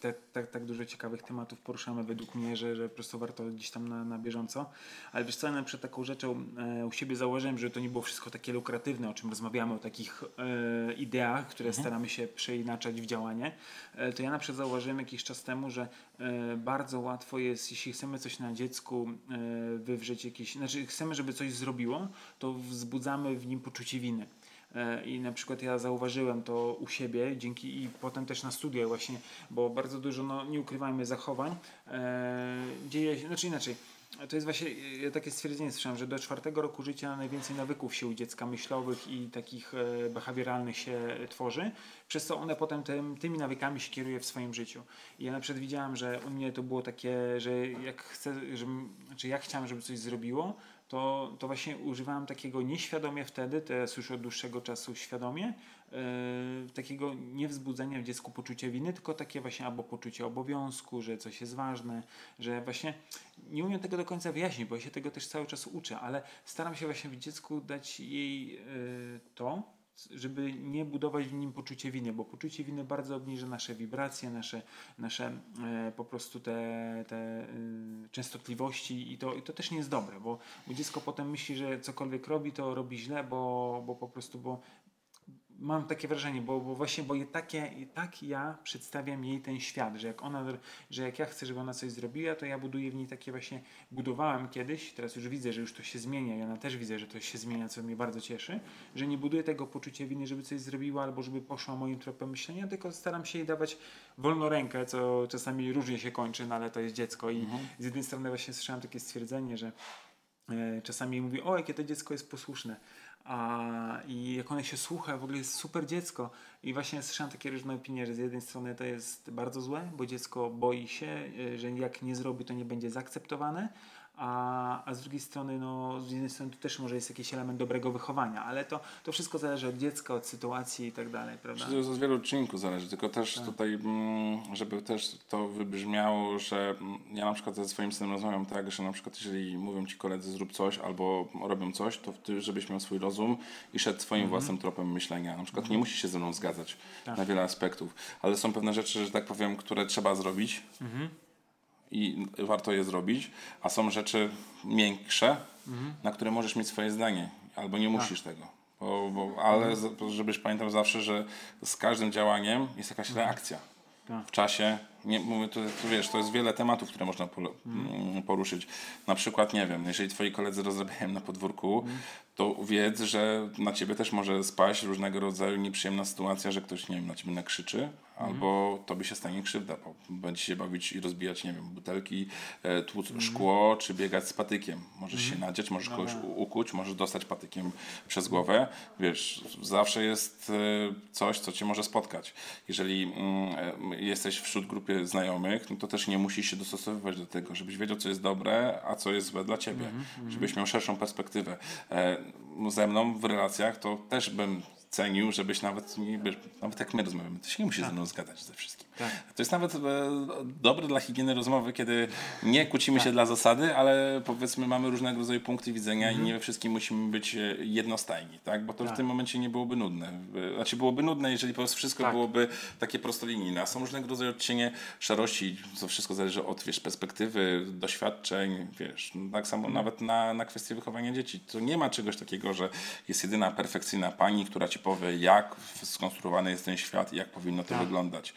te, tak, tak dużo ciekawych tematów poruszamy według mnie, że, że po prostu warto gdzieś tam na, na bieżąco. Ale wiesz co, ja na przykład taką rzeczą e, u siebie założyłem, że to nie było wszystko takie lukratywne, o czym rozmawiamy, o takich e, ideach, które staramy się przeinaczać w działanie. E, to ja na przykład zauważyłem jakiś czas temu, że e, bardzo łatwo jest, jeśli chcemy coś na dziecku e, wywrzeć jakieś, znaczy chcemy, żeby coś zrobiło, to wzbudzamy w nim poczucie winy. E, I na przykład ja zauważyłem to u siebie, dzięki i potem też na studiach właśnie, bo bardzo dużo, no nie ukrywajmy, zachowań e, dzieje się, znaczy inaczej. To jest właśnie ja takie stwierdzenie słyszałem, że do czwartego roku życia najwięcej nawyków się u dziecka myślowych i takich e, behawioralnych się tworzy, przez co one potem tym, tymi nawykami się kieruje w swoim życiu. I ja na przykład widziałem, że u mnie to było takie, że jak chcę, znaczy jak chciałem, żeby coś zrobiło, to, to właśnie używałem takiego nieświadomie wtedy, teraz już od dłuższego czasu świadomie, takiego niewzbudzenia w dziecku poczucia winy, tylko takie właśnie albo poczucie obowiązku, że coś jest ważne, że właśnie nie umiem tego do końca wyjaśnić, bo ja się tego też cały czas uczę, ale staram się właśnie w dziecku dać jej yy, to, żeby nie budować w nim poczucie winy, bo poczucie winy bardzo obniży nasze wibracje, nasze, nasze e, po prostu te, te y, częstotliwości i to, i to też nie jest dobre, bo, bo dziecko potem myśli, że cokolwiek robi, to robi źle, bo, bo po prostu, bo mam takie wrażenie, bo, bo właśnie, bo je takie, i tak ja przedstawiam jej ten świat, że jak ona, że jak ja chcę, żeby ona coś zrobiła, to ja buduję w niej takie właśnie, budowałem kiedyś, teraz już widzę, że już to się zmienia i ona też widzę, że to się zmienia, co mnie bardzo cieszy, że nie buduję tego poczucia winy, żeby coś zrobiła albo żeby poszła moim tropem myślenia, tylko staram się jej dawać wolną rękę, co czasami różnie się kończy, no ale to jest dziecko i z jednej strony właśnie słyszałem takie stwierdzenie, że e, czasami mówi, o jakie to dziecko jest posłuszne, a i jak one się słucha, w ogóle jest super dziecko. I właśnie słyszałem takie różne opinie, że z jednej strony to jest bardzo złe, bo dziecko boi się, y, że jak nie zrobi, to nie będzie zaakceptowane. A, a z drugiej strony, no, z jednej strony to też może jest jakiś element dobrego wychowania, ale to, to wszystko zależy od dziecka, od sytuacji i tak dalej, prawda? To z wielu czynników zależy, tylko też tutaj, mm, żeby też to wybrzmiało, że mm, ja na przykład ze swoim synem rozmawiam tak, że na przykład jeżeli mówią ci koledzy zrób coś albo robią coś, to ty, żebyś miał swój rozum i szedł swoim własnym tropem myślenia. Na przykład nie musisz się ze mną zgadzać na wiele aspektów, ale są pewne rzeczy, że tak powiem, które trzeba zrobić i warto je zrobić, a są rzeczy miększe, na które możesz mieć swoje zdanie, albo nie musisz tego. Bo, bo, ale z- żebyś pamiętał zawsze, że z każdym działaniem jest jakaś reakcja. Tak. W czasie, nie, mówię, to, to wiesz, to jest wiele tematów, które można mm, poruszyć. Na przykład, nie wiem, jeżeli twoi koledzy rozrabiają na podwórku, to wiedz, że na ciebie też może spaść różnego rodzaju nieprzyjemna sytuacja, że ktoś, nie wiem, na ciebie nakrzyczy, albo tobie się stanie krzywda, bo będzie się bawić i rozbijać, nie wiem, butelki, e, tłuc szkło, czy biegać z patykiem. Możesz się nadziać, możesz kogoś ukuć, możesz dostać patykiem przez głowę. Wiesz, zawsze jest e, coś, co cię może spotkać. Jeżeli mm, e, jesteś wśród grupy znajomych, no to też nie musisz się dostosowywać do tego, żebyś wiedział, co jest dobre, a co jest złe dla ciebie. Żebyś miał szerszą perspektywę. E, ze mną w relacjach to też bym cenił, żebyś nawet, nawet jak my rozmawiamy, to się nie musisz ze mną zgadzać ze wszystkim. Tak. To jest nawet e, dobre dla higieny rozmowy, kiedy nie kłócimy się dla zasady, ale powiedzmy mamy różnego rodzaju punkty widzenia i nie we wszystkim musimy być e, jednostajni, tak? Bo to w Tak. tym momencie nie byłoby nudne. E, Znaczy byłoby nudne, jeżeli po prostu wszystko Tak. byłoby takie prostolinijne, a są różnego rodzaju odcienie szarości, to wszystko zależy od wiesz, perspektywy, doświadczeń, wiesz, no tak samo nawet na, na kwestię wychowania dzieci. To nie ma czegoś takiego, że jest jedyna perfekcyjna pani, która ci powie, jak skonstruowany jest ten świat i jak powinno to Tak. wyglądać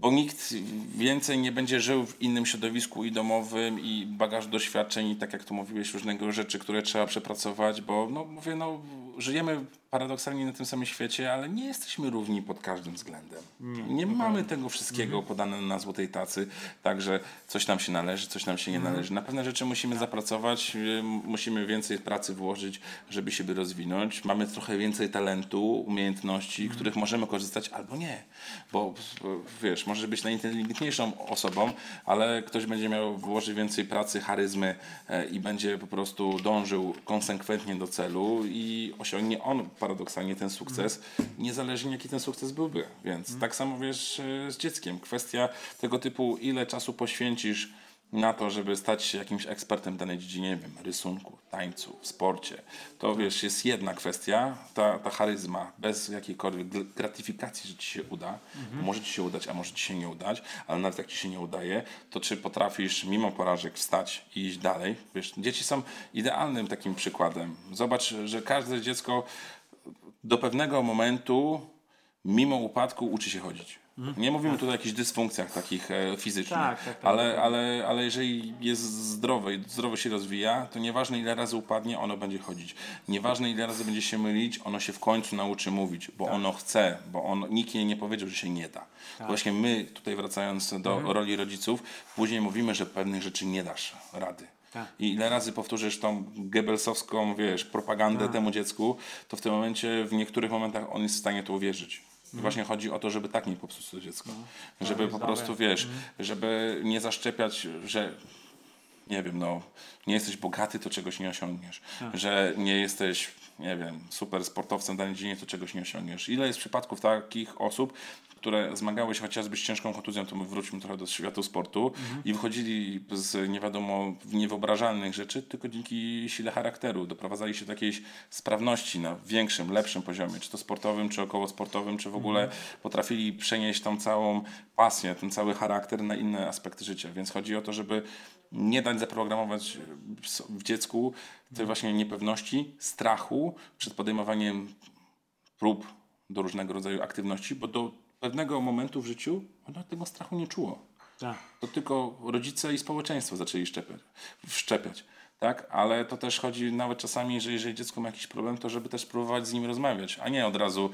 bo nikt więcej nie będzie żył w innym środowisku i domowym i bagaż doświadczeń i tak jak tu mówiłeś, różnego rzeczy, które trzeba przepracować, bo no mówię, no żyjemy paradoksalnie na tym samym świecie, ale nie jesteśmy równi pod każdym względem. Nie, mamy tego wszystkiego Mhm. podane na złotej tacy, także coś nam się należy, coś nam się nie Mhm. należy. Na pewne rzeczy musimy zapracować, y, musimy więcej pracy włożyć, żeby siebie rozwinąć. Mamy trochę więcej talentu, umiejętności, Mhm. których możemy korzystać albo nie. Bo wiesz, możesz być najinteligentniejszą osobą, ale ktoś będzie miał włożyć więcej pracy, charyzmy e, i będzie po prostu dążył konsekwentnie do celu i osiągnie on paradoksalnie ten sukces, niezależnie jaki ten sukces byłby. Więc tak samo wiesz e, z dzieckiem. Kwestia tego typu, ile czasu poświęcisz na to, żeby stać się jakimś ekspertem w danej dziedzinie, nie wiem, rysunku, tańcu, w sporcie, to wiesz, jest jedna kwestia, ta, ta charyzma, bez jakiejkolwiek gr- gratyfikacji, że ci się uda, może ci się udać, a może ci się nie udać, ale nawet jak ci się nie udaje, to czy potrafisz mimo porażek wstać i iść dalej? Wiesz, dzieci są idealnym takim przykładem. Zobacz, że każde dziecko do pewnego momentu, mimo upadku, uczy się chodzić. Nie mówimy tutaj o jakichś dysfunkcjach takich e, fizycznych, Tak, tak, tak, ale, ale, ale jeżeli jest zdrowe i zdrowo się rozwija, to nieważne ile razy upadnie, ono będzie chodzić. Nieważne ile razy będzie się mylić, ono się w końcu nauczy mówić, bo ono chce, bo on, nikt jej nie powiedział, że się nie da. To Właśnie my, tutaj wracając do roli rodziców, później mówimy, że pewnych rzeczy nie dasz rady. Tak. I ile razy powtórzysz tą Goebbelsowską, wiesz, propagandę temu dziecku, to w tym momencie, w niektórych momentach on jest w stanie to uwierzyć. I właśnie chodzi o to, żeby tak nie popsuć to dziecko. żeby po prostu, wiesz, żeby nie zaszczepiać, że nie wiem, no, nie jesteś bogaty, to czegoś nie osiągniesz. Że nie jesteś, nie wiem, super sportowcem w danej dziedzinie, to czegoś nie osiągniesz. Ile jest przypadków takich osób, które zmagały się chociażby z ciężką kontuzją, to my wróćmy trochę do świata sportu i wychodzili z nie wiadomo niewyobrażalnych rzeczy, tylko dzięki sile charakteru. Doprowadzali się do jakiejś sprawności na większym, lepszym poziomie, czy to sportowym, czy okołosportowym, czy w ogóle potrafili przenieść tą całą pasję, ten cały charakter na inne aspekty życia. Więc chodzi o to, żeby nie dać zaprogramować w dziecku tej właśnie niepewności, strachu przed podejmowaniem prób do różnego rodzaju aktywności, bo do pewnego momentu w życiu ono tego strachu nie czuło. Tak. To tylko rodzice i społeczeństwo zaczęli szczepiać, wszczepiać. Tak? Ale to też chodzi nawet czasami, że jeżeli dziecko ma jakiś problem, to żeby też próbować z nim rozmawiać, a nie od razu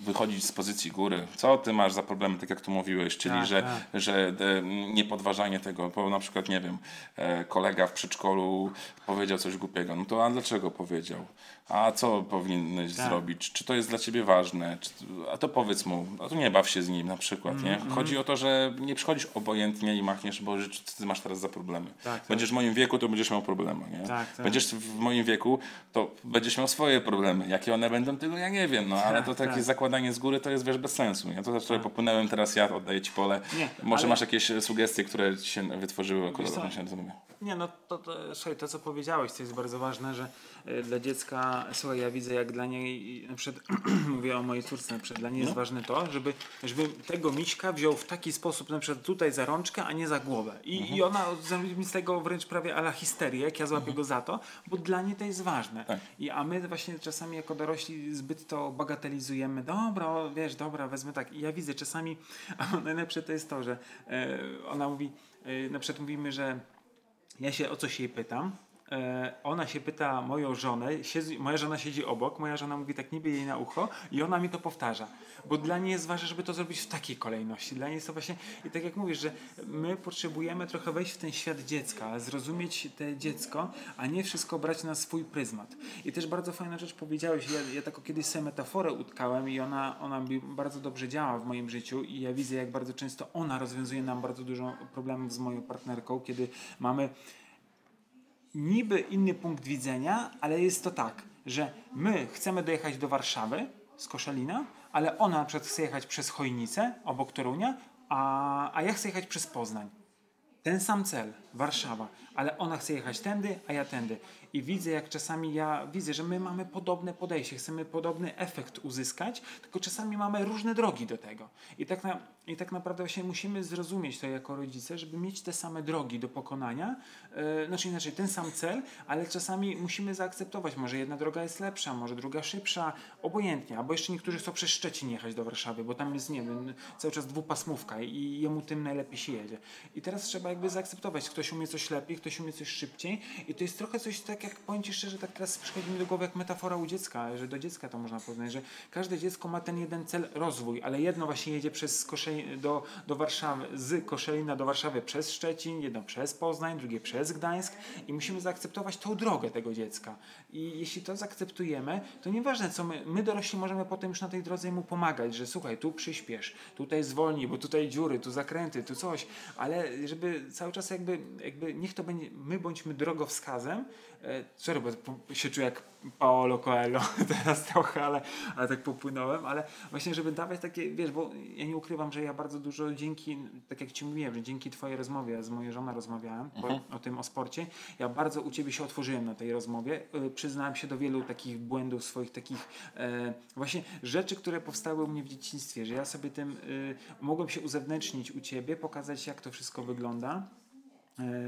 wychodzić z pozycji góry. Co ty masz za problemy, tak jak tu mówiłeś, czyli Tak, że, tak. że e, niepodważanie tego, bo na przykład, nie wiem, e, kolega w przedszkolu powiedział coś głupiego, no to a dlaczego powiedział? A co powinieneś Tak. zrobić? Czy to jest dla ciebie ważne? Czy, a to powiedz mu, a to nie baw się z nim na przykład, nie? Mhm, Chodzi o to, że nie przychodzisz obojętnie i machniesz, bo ty masz teraz za problemy. tak. Będziesz w moim wieku, to będziesz miał problemy, nie? Tak, tak. Będziesz w moim wieku, to będziesz miał swoje problemy. Jakie one będą, tego ja nie wiem, no ale to takie tak. zakładanie z góry to jest wiesz bez sensu. Ja to też trochę popłynąłem, teraz ja oddaję ci pole. Nie, Może ale- masz jakieś e, sugestie, które ci się wytworzyły akurat odnośnie? Nie, no to, to, słuchaj, to co powiedziałeś, to jest bardzo ważne, że dla dziecka, słuchaj, ja widzę jak dla niej, na przykład mówię o mojej córce, na przykład dla niej jest ważne to, żeby, żeby tego miśka wziął w taki sposób, na przykład tutaj za rączkę, a nie za głowę. I, i ona zrobi mi z tego wręcz prawie ala histerię, jak ja złapię go za to, bo dla niej to jest ważne. Tak. I, a my właśnie czasami jako dorośli zbyt to bagatelizujemy. Dobra, o, wiesz, dobra, wezmę tak. I ja widzę czasami, a najlepsze to jest to, że e, ona mówi, e, na przykład mówimy, że ja się o coś jej pytam. E, ona się pyta moją żonę, siedzi, moja żona siedzi obok, moja żona mówi tak niby jej na ucho i ona mi to powtarza. Bo dla niej jest ważne, żeby to zrobić w takiej kolejności. Dla niej jest to właśnie, i tak jak mówisz, że my potrzebujemy trochę wejść w ten świat dziecka, zrozumieć te dziecko, a nie wszystko brać na swój pryzmat. I też bardzo fajna rzecz powiedziałeś, ja, ja taką kiedyś sobie metaforę utkałem i ona, ona mi bardzo dobrze działa w moim życiu i ja widzę, jak bardzo często ona rozwiązuje nam bardzo dużo problemów z moją partnerką, kiedy mamy niby inny punkt widzenia, ale jest to tak, że my chcemy dojechać do Warszawy z Koszalina, ale ona na przykład chce jechać przez Chojnicę obok Torunia, a, a ja chcę jechać przez Poznań. Ten sam cel, Warszawa, ale ona chce jechać tędy, a ja tędy. I widzę, jak czasami ja widzę, że my mamy podobne podejście, chcemy podobny efekt uzyskać, tylko czasami mamy różne drogi do tego. I tak, na, i tak naprawdę właśnie musimy zrozumieć to jako rodzice, żeby mieć te same drogi do pokonania, yy, znaczy inaczej, ten sam cel, ale czasami musimy zaakceptować, może jedna droga jest lepsza, może druga szybsza, obojętnie, albo jeszcze niektórzy chcą przez Szczecin jechać do Warszawy, bo tam jest, nie wiem, cały czas dwupasmówka i jemu tym najlepiej się jedzie. I teraz trzeba jakby zaakceptować. Ktoś umie coś lepiej, ktoś umie coś szybciej i to jest trochę coś tak jak, powiem Ci szczerze, tak teraz przychodzi mi do głowy jak metafora u dziecka, że do dziecka to można poznać, że każde dziecko ma ten jeden cel, rozwój, ale jedno właśnie jedzie przez Koszeli, do, do Warszawy, z Koszelina do Warszawy przez Szczecin, jedno przez Poznań, drugie przez Gdańsk i musimy zaakceptować tą drogę tego dziecka. I jeśli to zaakceptujemy, to nieważne co my, my dorośli możemy potem już na tej drodze mu pomagać, że słuchaj, tu przyspiesz, tutaj zwolnij, bo tutaj dziury, tu zakręty, tu coś, ale żeby cały czas jakby, jakby niech to będzie, my bądźmy drogowskazem, sorry, bo się czuję jak Paolo Coelho teraz trochę, ale, ale tak popłynąłem, ale właśnie, żeby dawać takie, wiesz, bo ja nie ukrywam, że ja bardzo dużo dzięki, tak jak Ci mówiłem, że dzięki Twojej rozmowie, z mojej żoną rozmawiałem po, o tym, o sporcie, ja bardzo u Ciebie się otworzyłem na tej rozmowie, y, przyznałem się do wielu takich błędów swoich, takich e, właśnie rzeczy, które powstały u mnie w dzieciństwie, że ja sobie tym mogłem się uzewnętrznić u Ciebie, pokazać jak to wszystko wygląda. e,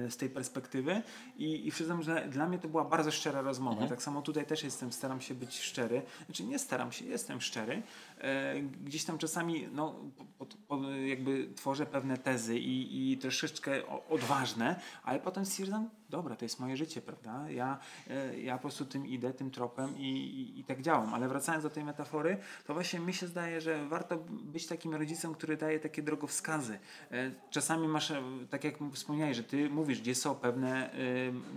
z tej perspektywy i, i przyznam, że dla mnie to była bardzo szczera rozmowa. Tak samo tutaj też jestem, staram się być szczery. Znaczy nie staram się, jestem szczery. E, gdzieś tam czasami no, po, po, jakby tworzę pewne tezy i, i troszeczkę odważne, ale potem stwierdzam, dobra, to jest moje życie, prawda? Ja, e, ja po prostu tym idę, tym tropem i, i, i tak działam. Ale wracając do tej metafory, to właśnie mi się zdaje, że warto być takim rodzicem, który daje takie drogowskazy. E, Czasami masz, e, tak jak wspomniałeś, że ty mówisz, gdzie są pewne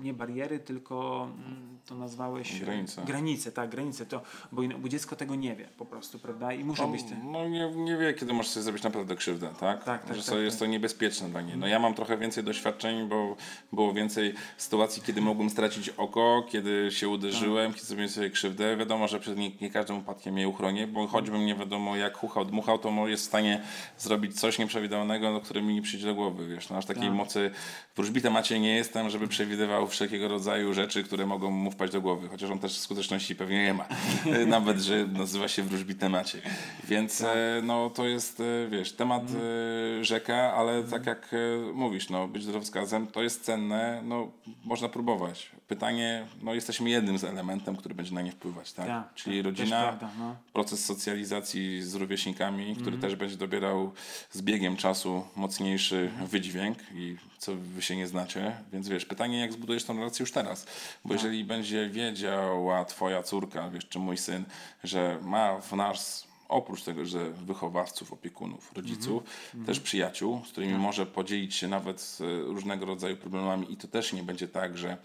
nie bariery, tylko mm, to nazwałeś... Granice. Granice, tak, granice. To, bo, bo dziecko tego nie wie po prostu, prawda? I muszą być te... No nie, nie wie, kiedy możesz sobie zrobić naprawdę krzywdę, tak? Tak, tak, Że tak, to jest tak. to niebezpieczne dla niej. No ja mam trochę więcej doświadczeń, bo było więcej sytuacji, kiedy mogłem stracić oko, kiedy się uderzyłem, kiedy zrobiłem sobie krzywdę. Wiadomo, że przed nie, nie każdym upadkiem mnie uchronię, bo choćbym nie wiadomo jak chuchał, dmuchał, to jest w stanie zrobić coś nieprzewidywalnego, no, które mi nie przyjdzie do głowy, wiesz. No aż takiej Tak. mocy wróżbita Maciej nie jestem, żeby przewidywał wszelkiego rodzaju rzeczy, które mogą mu wpaść do głowy, chociaż on też skuteczności pewnie nie ma. Nawet, że nazywa się wróżbita Maciej. Więc e, no, to jest, e, wiesz, temat e, rzeka, ale tak jak e, mówisz, no, być drogowskazem to jest cenne, no, można próbować. Pytanie, no, jesteśmy jednym z elementem, który będzie na nie wpływać, tak? Tak, Czyli tak, rodzina, prawda, no. proces socjalizacji z rówieśnikami, który Mhm. też będzie dobierał z biegiem czasu mocniejszy wydźwięk i co wy się nie znacie, więc wiesz, pytanie jak zbudujesz tą relację już teraz, bo jeżeli będzie wiedziała twoja córka, wiesz, czy mój syn, że ma w nas oprócz tego, że wychowawców, opiekunów, rodziców, też przyjaciół, z którymi może podzielić się nawet z, e, różnego rodzaju problemami i to też nie będzie tak, że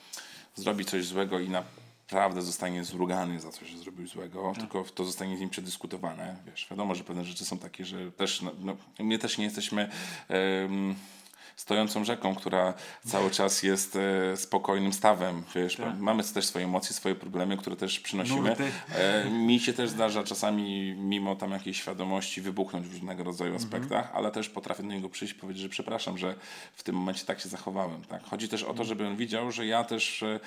zrobi coś złego i naprawdę zostanie zrugany za coś, że zrobił złego, tylko to zostanie z nim przedyskutowane. Wiesz, wiadomo, że pewne rzeczy są takie, że też, no, no, my też nie jesteśmy stojącą rzeką, która cały czas jest e, spokojnym stawem, wiesz, mamy też swoje emocje, swoje problemy, które też przynosimy. Nurty. E, mi się też zdarza czasami, mimo tam jakiejś świadomości, wybuchnąć w różnego rodzaju aspektach, ale też potrafię do niego przyjść i powiedzieć, że przepraszam, że w tym momencie tak się zachowałem. Tak? Chodzi też o to, żeby on widział, że ja też e,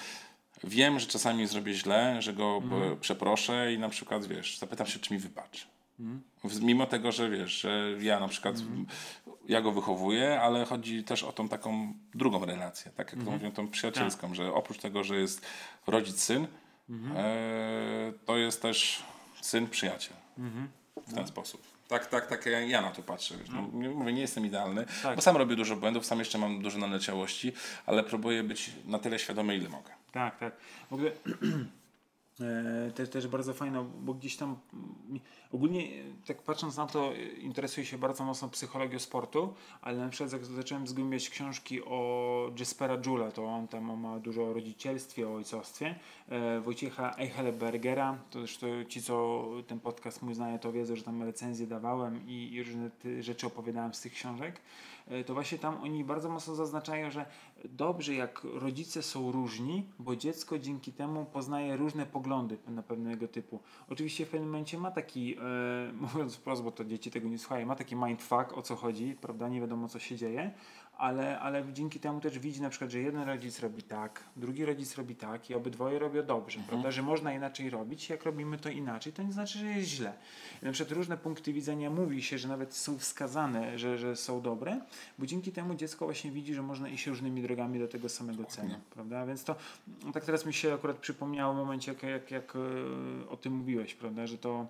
wiem, że czasami zrobię źle, że go e, przeproszę i na przykład, wiesz, zapytam się, czy mi wybaczy. W- Mimo tego, że wiesz, że ja na przykład ja go wychowuję, ale chodzi też o tą taką drugą relację, tak jak to mówią, tą przyjacielską, że oprócz tego, że jest rodzic syn, e, to jest też syn przyjaciel. W ten sposób. Tak, tak, tak ja, ja na to patrzę. No, nie, mówię, nie jestem idealny, Tak. bo sam robię dużo błędów, sam jeszcze mam dużo naleciałości, ale próbuję być na tyle świadomy, ile mogę. Tak, tak. W ogóle też, też bardzo fajno, bo gdzieś tam ogólnie e, tak patrząc na to, e, interesuję się bardzo mocno psychologią sportu, ale na przykład jak zacząłem zgłębiać książki o Jespera Jula, to on tam ma dużo o rodzicielstwie, o ojcostwie, e, Wojciecha Eichelbergera, to zresztą ci, co ten podcast mój znają, to wiedzą, że tam recenzje dawałem i, i różne rzeczy opowiadałem z tych książek. e, to właśnie tam oni bardzo mocno zaznaczają, że dobrze jak rodzice są różni, bo dziecko dzięki temu poznaje różne poglądy na pewnego typu. Oczywiście w pewnym momencie ma taki, e, mówiąc wprost, bo to dzieci tego nie słuchają, ma taki mindfuck, o co chodzi, prawda, nie wiadomo co się dzieje, ale, ale dzięki temu też widzi na przykład, że jeden rodzic robi tak, drugi rodzic robi tak i obydwoje robią dobrze, prawda, że można inaczej robić, jak robimy to inaczej, to nie znaczy, że jest źle. I na przykład różne punkty widzenia mówi się, że nawet są wskazane, że, że są dobre, bo dzięki temu dziecko właśnie widzi, że można iść różnymi drogami do tego samego celu, prawda, więc to tak teraz mi się akurat przypomniało w momencie, jak, jak, jak e, o tym mówiłeś, prawda, że to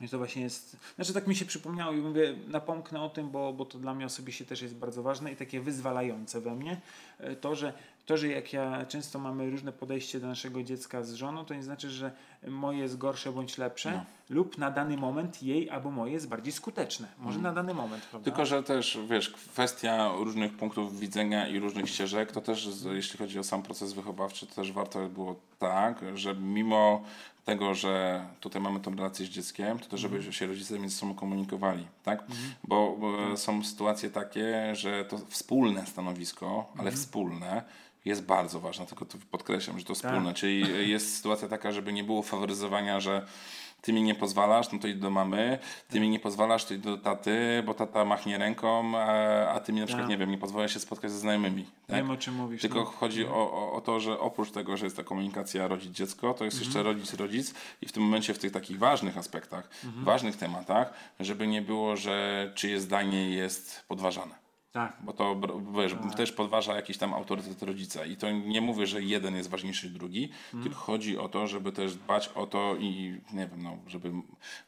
I to właśnie jest, znaczy tak mi się przypomniało i mówię, napomknę o tym, bo, bo to dla mnie osobiście też jest bardzo ważne i takie wyzwalające we mnie. E, to, że, to, że jak ja często mamy różne podejście do naszego dziecka z żoną, to nie znaczy, że moje jest gorsze bądź lepsze No. lub na dany moment jej albo moje jest bardziej skuteczne. Może na dany moment, prawda? Tylko, że też, wiesz, kwestia różnych punktów widzenia i różnych ścieżek, to też, jeśli chodzi o sam proces wychowawczy, to też warto było tak, że mimo tego, że tutaj mamy tą relację z dzieckiem, to też, żeby się rodzice między sobą komunikowali, tak? Bo, bo są sytuacje takie, że to wspólne stanowisko, ale wspólne, jest bardzo ważne, tylko to podkreślam, że to wspólne, czyli jest sytuacja taka, żeby nie było faworyzowania, że ty mi nie pozwalasz, no to idź do mamy, ty mi nie pozwalasz, to idź do taty, bo tata machnie ręką, a, a ty mi na przykład, Tak. nie wiem, nie pozwalasz się spotkać ze znajomymi. Tak? Wiem o czym mówisz. Tylko no. chodzi o, o, o to, że oprócz tego, że jest ta komunikacja rodzic-dziecko, to jest jeszcze rodzic-rodzic i w tym momencie w tych takich ważnych aspektach, ważnych tematach, żeby nie było, że czyje zdanie jest podważane. Tak. Bo to wiesz, też podważa jakiś tam autorytet rodzica. I to nie mówię, że jeden jest ważniejszy niż drugi, tylko chodzi o to, żeby też dbać o to i nie wiem, no, żeby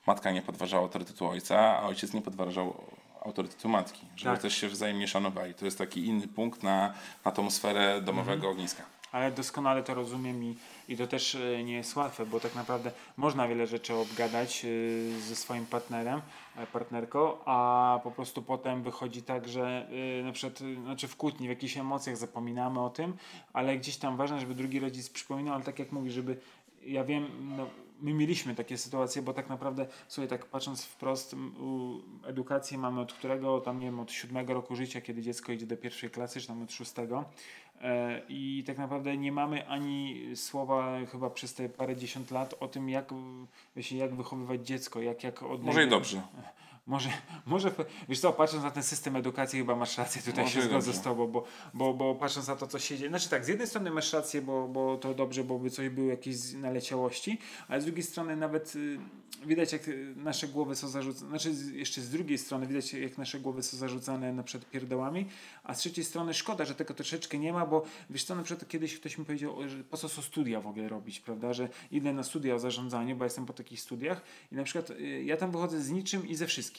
matka nie podważała autorytetu ojca, a ojciec nie podważał autorytetu matki. Żeby Tak. też się wzajemnie szanowali. To jest taki inny punkt na, na tą sferę domowego ogniska. Ale doskonale to rozumiem i, i to też e, nie jest łatwe, bo tak naprawdę można wiele rzeczy obgadać e, ze swoim partnerem, partnerką, a po prostu potem wychodzi tak, że e, na przykład e, znaczy w kłótni, w jakichś emocjach zapominamy o tym, ale gdzieś tam ważne, żeby drugi rodzic przypominał, ale tak jak mówisz, żeby ja wiem, no, my mieliśmy takie sytuacje, bo tak naprawdę sobie tak patrząc wprost, edukację mamy od którego, tam nie wiem, od siódmego roku życia, kiedy dziecko idzie do pierwszej klasy, czy tam od szóstego. E, I tak naprawdę nie mamy ani słowa chyba przez te parę dziesiąt lat o tym, jak, jak wychowywać dziecko, jak, jak Może i odnajdywać- dobrze. Może, może, wiesz co, patrząc na ten system edukacji, chyba masz rację, tutaj Może się zgodzę dobrze. z tobą, bo, bo, bo patrząc na to, co się dzieje, znaczy tak, z jednej strony masz rację, bo, bo to dobrze, bo by coś było jakieś naleciałości, ale z drugiej strony nawet y, widać, jak y, nasze głowy są zarzucane, znaczy jeszcze z drugiej strony widać, jak nasze głowy są zarzucane na przykład pierdołami, a z trzeciej strony szkoda, że tego troszeczkę nie ma, bo wiesz co, na przykład kiedyś ktoś mi powiedział, że po co są studia w ogóle robić, prawda, że idę na studia o zarządzaniu, bo jestem po takich studiach i na przykład y, ja tam wychodzę z niczym i ze wszystkim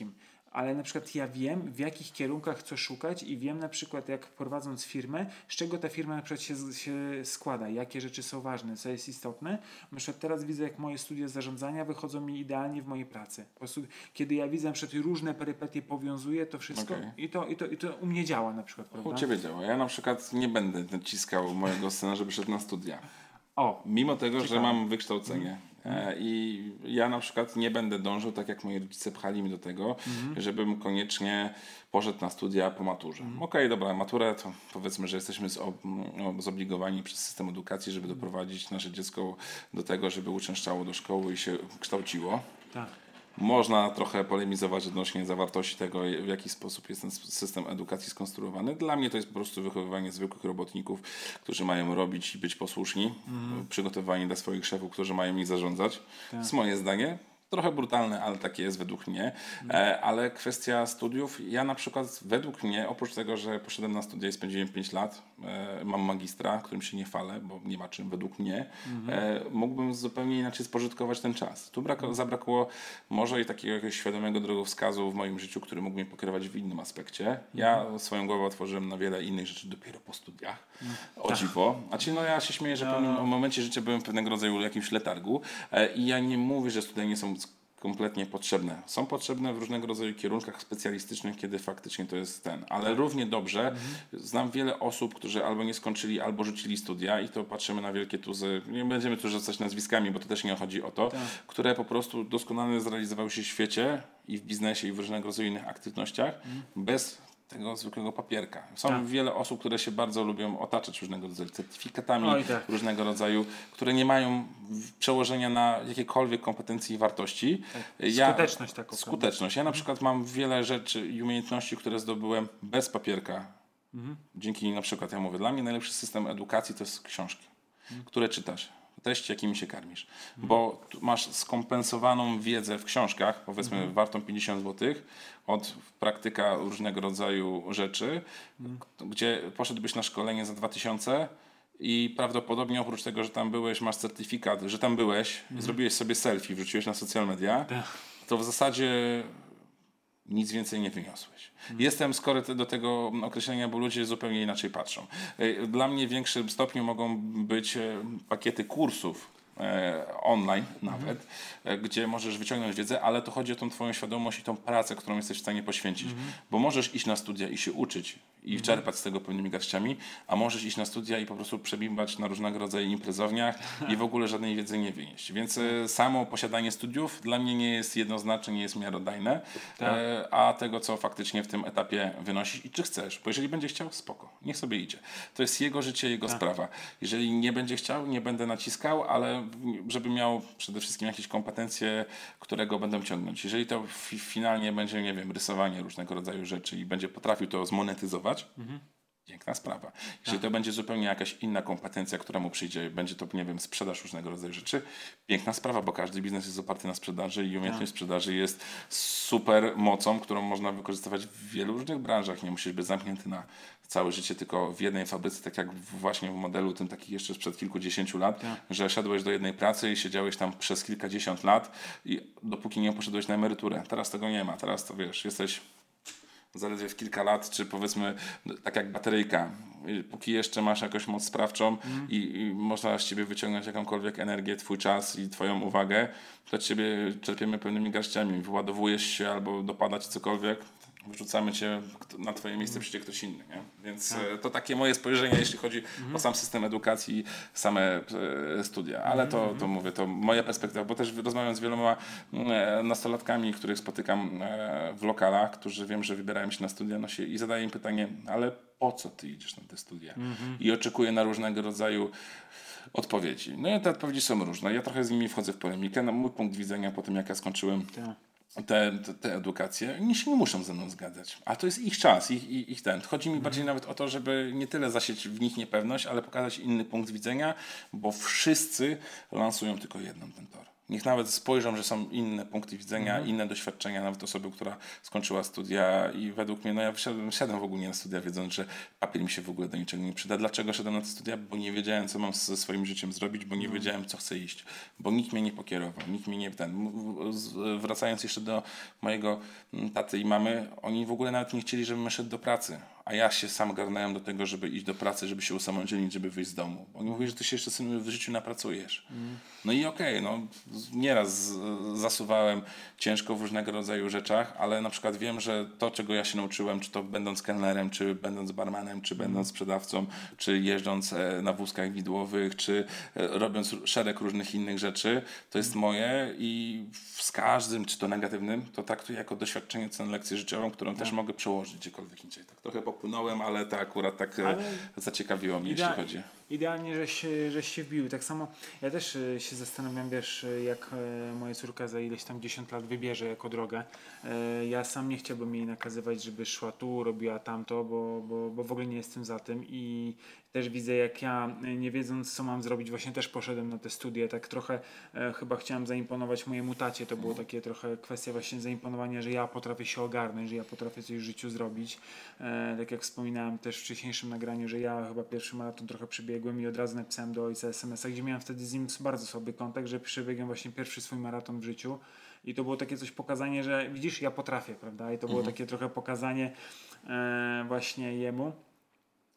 ale na przykład ja wiem, w jakich kierunkach chcę szukać i wiem na przykład, jak prowadząc firmę, z czego ta firma na przykład się, się składa, jakie rzeczy są ważne, co jest istotne. Na przykład teraz widzę, jak moje studia zarządzania wychodzą mi idealnie w mojej pracy. Po prostu, kiedy ja widzę przykład różne perypetie, powiązuję to wszystko Okej. i, to, i, to, i to u mnie działa na przykład, prawda? U ciebie działa. Ja na przykład nie będę naciskał mojego syna, żeby szedł na studia. O, Mimo tego, że Ciekawe. mam wykształcenie. E, I ja na przykład nie będę dążył, tak jak moi rodzice pchali mnie do tego, żebym koniecznie poszedł na studia po maturze. Okej, dobra, maturę to powiedzmy, że jesteśmy no, zobligowani przez system edukacji, żeby doprowadzić nasze dziecko do tego, żeby uczęszczało do szkoły i się kształciło. tak. Można trochę polemizować odnośnie zawartości tego, w jaki sposób jest ten system edukacji skonstruowany. Dla mnie to jest po prostu wychowywanie zwykłych robotników, którzy mają robić i być posłuszni, przygotowani dla swoich szefów, którzy mają ich zarządzać. To jest moje zdanie. Trochę brutalne, ale takie jest według mnie. E, ale kwestia studiów, ja na przykład według mnie, oprócz tego, że poszedłem na studia i spędziłem 5 lat, mam magistra, którym się nie chwalę, bo nie ma czym według mnie, e, mógłbym zupełnie inaczej spożytkować ten czas. Tu brak- zabrakło może i takiego jakiegoś świadomego drogowskazu w moim życiu, który mógł mnie pokierować w innym aspekcie. Ja swoją głowę otworzyłem na wiele innych rzeczy dopiero po studiach. O dziwo. A ci, no ja się śmieję, że w pewnym momencie życia byłem w pewnego rodzaju jakimś letargu e, i ja nie mówię, że studia nie są kompletnie potrzebne. Są potrzebne w różnego rodzaju kierunkach specjalistycznych, kiedy faktycznie to jest ten. Ale równie dobrze znam wiele osób, którzy albo nie skończyli, albo rzucili studia i to patrzymy na wielkie tuzy. Nie będziemy tu rzucać nazwiskami, bo to też nie chodzi o to, które po prostu doskonale zrealizowały się w świecie i w biznesie i w różnego rodzaju innych aktywnościach bez tego zwykłego papierka. Są Tak. wiele osób, które się bardzo lubią otaczać różnego rodzaju certyfikatami, Oj, tak. różnego rodzaju, które nie mają przełożenia na jakiekolwiek kompetencje i wartości. Skuteczność taką? Skuteczność. Ja na przykład mam wiele rzeczy i umiejętności, które zdobyłem bez papierka. Mhm. Dzięki na przykład, ja mówię, dla mnie najlepszy system edukacji to jest książki, które czytasz. Treści, jakimi się karmisz. Bo tu masz skompensowaną wiedzę w książkach, powiedzmy wartą 50 zł, od praktyka różnego rodzaju rzeczy, gdzie poszedłbyś na szkolenie za 2000 i prawdopodobnie oprócz tego, że tam byłeś, masz certyfikat, że tam byłeś, zrobiłeś sobie selfie, wrzuciłeś na social media, to w zasadzie nic więcej nie wyniosłeś. Jestem skory do tego określenia, bo ludzie zupełnie inaczej patrzą. E, Dla mnie w większym stopniu mogą być e, pakiety kursów online nawet, e, gdzie możesz wyciągnąć wiedzę, ale to chodzi o tą twoją świadomość i tą pracę, którą jesteś w stanie poświęcić. Bo możesz iść na studia i się uczyć i czerpać z tego pełnymi garściami, a możesz iść na studia i po prostu przebimbać na różnego rodzaju imprezowniach i w ogóle żadnej wiedzy nie wynieść. Więc e, samo posiadanie studiów dla mnie nie jest jednoznaczne, nie jest miarodajne, e, a tego, co faktycznie w tym etapie wynosisz i czy chcesz. Bo jeżeli będzie chciał, spoko, niech sobie idzie. To jest jego życie, jego sprawa. Jeżeli nie będzie chciał, nie będę naciskał, ale żeby miał przede wszystkim jakieś kompetencje, które go będą ciągnąć. Jeżeli to fi- finalnie będzie, nie wiem, rysowanie różnego rodzaju rzeczy i będzie potrafił to zmonetyzować, Piękna sprawa. Jeżeli to będzie zupełnie jakaś inna kompetencja, która mu przyjdzie, będzie to, nie wiem, sprzedaż różnego rodzaju rzeczy, piękna sprawa, bo każdy biznes jest oparty na sprzedaży i umiejętność sprzedaży jest super mocą, którą można wykorzystywać w wielu różnych branżach. Nie musisz być zamknięty na całe życie tylko w jednej fabryce, tak jak właśnie w modelu tym taki jeszcze sprzed kilkudziesięciu lat, że szedłeś do jednej pracy i siedziałeś tam przez kilkadziesiąt lat i dopóki nie poszedłeś na emeryturę. Teraz tego nie ma. Teraz to wiesz, jesteś zaledwie w kilka lat, czy powiedzmy no, tak jak bateryjka. Póki jeszcze masz jakąś moc sprawczą i, i można z ciebie wyciągnąć jakąkolwiek energię, twój czas i twoją uwagę, to ciebie czerpiemy pełnymi garściami. Wyładowujesz się albo dopada ci cokolwiek, wyrzucamy cię, na twoje miejsce przyjdzie ktoś inny. Nie? Więc e, to takie moje spojrzenie, jeśli chodzi o sam system edukacji, same e, studia. Ale to, to mówię, to moja perspektywa, bo też rozmawiam z wieloma e, nastolatkami, których spotykam w lokalach, którzy wiem, że wybierają się na studia no się, i zadaję im pytanie, ale po co ty idziesz na te studia? I oczekuję na różnego rodzaju odpowiedzi. No i te odpowiedzi są różne. Ja trochę z nimi wchodzę w polemikę. No, mój punkt widzenia po tym, jak ja skończyłem Tak. Te, te, te edukacje, oni się nie muszą ze mną zgadzać. A to jest ich czas, ich, ich, ich ten. Chodzi mi bardziej nawet o to, żeby nie tyle zasieć w nich niepewność, ale pokazać inny punkt widzenia, bo wszyscy lansują tylko jedną ten tor. Niech nawet spojrzą, że są inne punkty widzenia, inne doświadczenia, nawet osoby, która skończyła studia i według mnie, no ja wszedłem, wszedłem w ogóle na studia, wiedząc, że papier mi się w ogóle do niczego nie przyda. Dlaczego szedłem na te studia? Bo nie wiedziałem, co mam ze swoim życiem zrobić, bo nie wiedziałem, co chcę iść, bo nikt mnie nie pokierował, nikt mnie nie ten. Wracając jeszcze do mojego taty i mamy, oni w ogóle nawet nie chcieli, żebym szedł do pracy. A ja się sam garnąłem do tego, żeby iść do pracy, żeby się usamodzielnić, żeby wyjść z domu. Oni mówili, że ty się jeszcze synu w życiu napracujesz. No i okej, no z- nieraz zasuwałem ciężko w różnego rodzaju rzeczach, ale na przykład wiem, że to, czego ja się nauczyłem, czy to będąc kelnerem, czy będąc barmanem, czy będąc sprzedawcą, czy jeżdżąc e, na wózkach widłowych, czy e, robiąc szereg różnych innych rzeczy, to jest moje i z każdym, czy to negatywnym, to traktuję jako doświadczenie, cenę lekcję życiową, którą też mogę przełożyć gdziekolwiek indziej. Tak trochę popłynąłem, ale to akurat tak e, Ale zaciekawiło mnie, jeśli chodzi. Idealnie, żeś, żeś się wbił. Tak samo ja też e, się zastanawiam, wiesz, e, jak e, moja córka za ileś tam 10 lat wybierze jako drogę. Ja sam nie chciałbym jej nakazywać, żeby szła tu, robiła tamto, bo, bo, bo w ogóle nie jestem za tym i też widzę, jak ja, nie wiedząc co mam zrobić, właśnie też poszedłem na te studia, tak trochę chyba chciałem zaimponować mojemu tacie, to było takie trochę kwestia właśnie zaimponowania, że ja potrafię się ogarnąć, że ja potrafię coś w życiu zrobić. Tak jak wspominałem też w wcześniejszym nagraniu, że ja chyba pierwszy maraton trochę przebiegłem i od razu napisałem do ojca SMS-a, gdzie miałem wtedy z nim bardzo słaby kontakt, że przebiegłem właśnie pierwszy swój maraton w życiu. I to było takie coś pokazanie, że widzisz, ja potrafię, prawda? I to było takie trochę pokazanie e, właśnie jemu,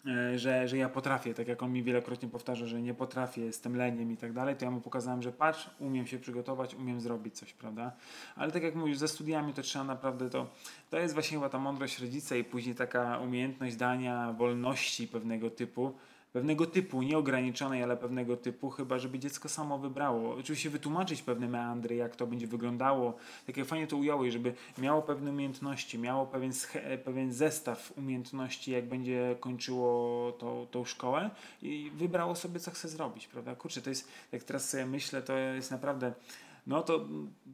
e, że, że ja potrafię, tak jak on mi wielokrotnie powtarza, że nie potrafię, jestem leniem i tak dalej, to ja mu pokazałem, że patrz, umiem się przygotować, umiem zrobić coś, prawda? Ale tak jak mówisz, ze studiami to trzeba naprawdę to, to jest właśnie chyba ta mądrość rodzica i później taka umiejętność dania wolności pewnego typu, pewnego typu, nieograniczonej, ale pewnego typu, chyba żeby dziecko samo wybrało. Oczywiście wytłumaczyć pewne meandry, jak to będzie wyglądało, tak jak fajnie to ująłeś, żeby miało pewne umiejętności, miało pewien, pewien zestaw umiejętności, jak będzie kończyło tą, tą szkołę i wybrało sobie, co chce zrobić, prawda? Kurczę, to jest, jak teraz sobie myślę, to jest naprawdę no to,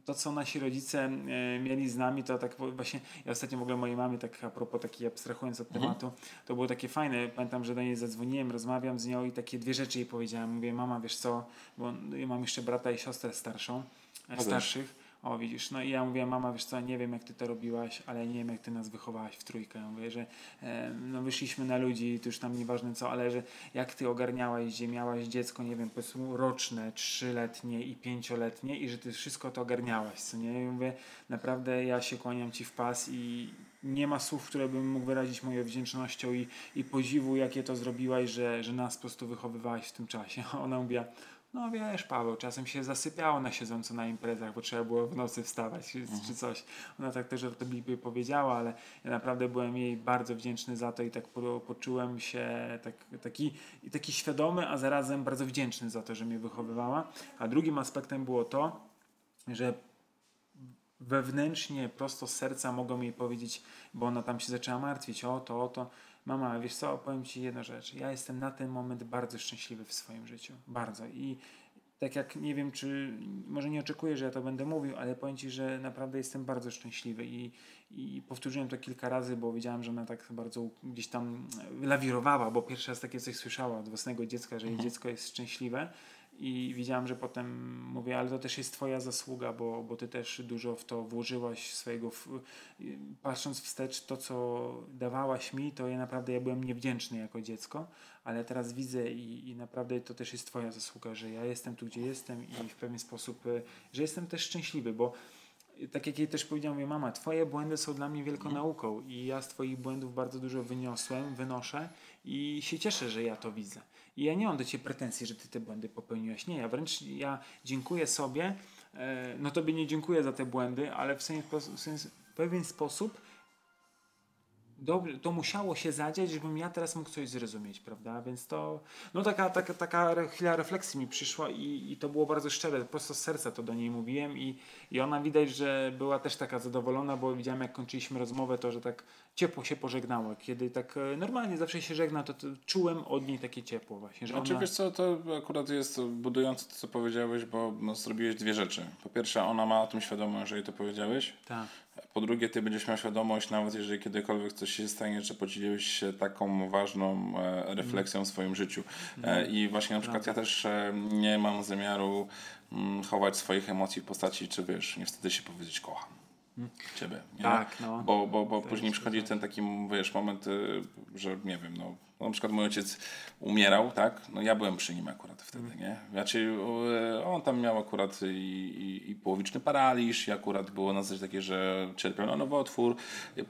to, co nasi rodzice e, mieli z nami, to tak właśnie, ja ostatnio w ogóle mojej mamie, tak a propos takiej abstrahując od tematu, to było takie fajne, pamiętam, że do niej zadzwoniłem, rozmawiam z nią i takie dwie rzeczy jej powiedziałem, mówię, mama, wiesz co, bo ja mam jeszcze brata i siostrę starszą, e, starszych, o widzisz, no i ja mówię, mama, wiesz co, nie wiem jak ty to robiłaś, ale nie wiem jak ty nas wychowałaś w trójkę. Ja mówię, że e, no wyszliśmy na ludzi, to już tam nieważne co, ale że jak ty ogarniałaś, gdzie miałaś dziecko, nie wiem, powiedzmy roczne, trzyletnie i pięcioletnie i że ty wszystko to ogarniałaś, co nie? I mówię, naprawdę ja się kłaniam ci w pas i nie ma słów, które bym mógł wyrazić moją wdzięcznością i, i podziwu, jakie to zrobiłaś, że, że nas po prostu wychowywałaś w tym czasie. Ona mówiła, no wiesz Paweł, czasem się zasypiało na siedząco na imprezach, bo trzeba było w nocy wstawać czy, czy coś. Ona tak też żartobliwie powiedziała, ale ja naprawdę byłem jej bardzo wdzięczny za to i tak po, poczułem się tak, taki, taki świadomy, a zarazem bardzo wdzięczny za to, że mnie wychowywała. A drugim aspektem było to, że wewnętrznie, prosto z serca mogą jej powiedzieć, bo ona tam się zaczęła martwić, o to, o to. Mama, wiesz co, powiem Ci jedną rzecz. Ja jestem na ten moment bardzo szczęśliwy w swoim życiu. Bardzo. I tak jak nie wiem, czy może nie oczekuję, że ja to będę mówił, ale powiem Ci, że naprawdę jestem bardzo szczęśliwy i, i powtórzyłem to kilka razy, bo wiedziałem, że ona tak bardzo gdzieś tam lawirowała, bo pierwszy raz takie coś słyszała od własnego dziecka, że jej dziecko jest szczęśliwe i widziałem, że potem mówię, ale to też jest twoja zasługa, bo, bo ty też dużo w to włożyłaś swojego, w, patrząc wstecz, to co dawałaś mi, to ja naprawdę ja byłem niewdzięczny jako dziecko, ale teraz widzę i, i naprawdę to też jest twoja zasługa, że ja jestem tu, gdzie jestem i w pewien sposób, y, że jestem też szczęśliwy, bo tak jak jej też powiedziałem, mówię, mama, twoje błędy są dla mnie wielką nauką i ja z twoich błędów bardzo dużo wyniosłem, wynoszę i się cieszę, że ja to widzę. I ja nie mam do ciebie pretensji, że ty te błędy popełniłeś. Nie, ja wręcz ja dziękuję sobie, e, no tobie nie dziękuję za te błędy, ale w, w pewien sposób dobrze, to musiało się zadziać, żebym ja teraz mógł coś zrozumieć, prawda? Więc to, no taka, taka, taka chwila refleksji mi przyszła i, i to było bardzo szczere, prosto z serca to do niej mówiłem i, i ona widać, że była też taka zadowolona, bo widziałem jak kończyliśmy rozmowę, to że tak ciepło się pożegnała. Kiedy tak e, normalnie zawsze się żegna, to, to czułem od niej takie ciepło właśnie. Że Znaczy ona... wiesz co, to akurat jest budujące to, co powiedziałeś, bo zrobiłeś dwie rzeczy. Po pierwsze, ona ma o tym świadomość, że jej to powiedziałeś. Tak. Po drugie, ty będziesz miał świadomość, nawet jeżeli kiedykolwiek coś się stanie, że podzieliłeś się taką ważną e, refleksją w swoim życiu. E, I właśnie na przykład ja też e, nie mam zamiaru mm, chować swoich emocji w postaci, czy wiesz, nie wstydzę się powiedzieć kocham. Ciebie. Nie? Tak, no. Bo, bo, bo później przychodzi ten taki, wiesz, moment, że nie wiem, no, no na przykład mój ojciec umierał, tak? No ja byłem przy nim akurat wtedy, nie? Znaczy y, on tam miał akurat i, i, i połowiczny paraliż i akurat było na zasadzie takie, że cierpiał na nowotwór.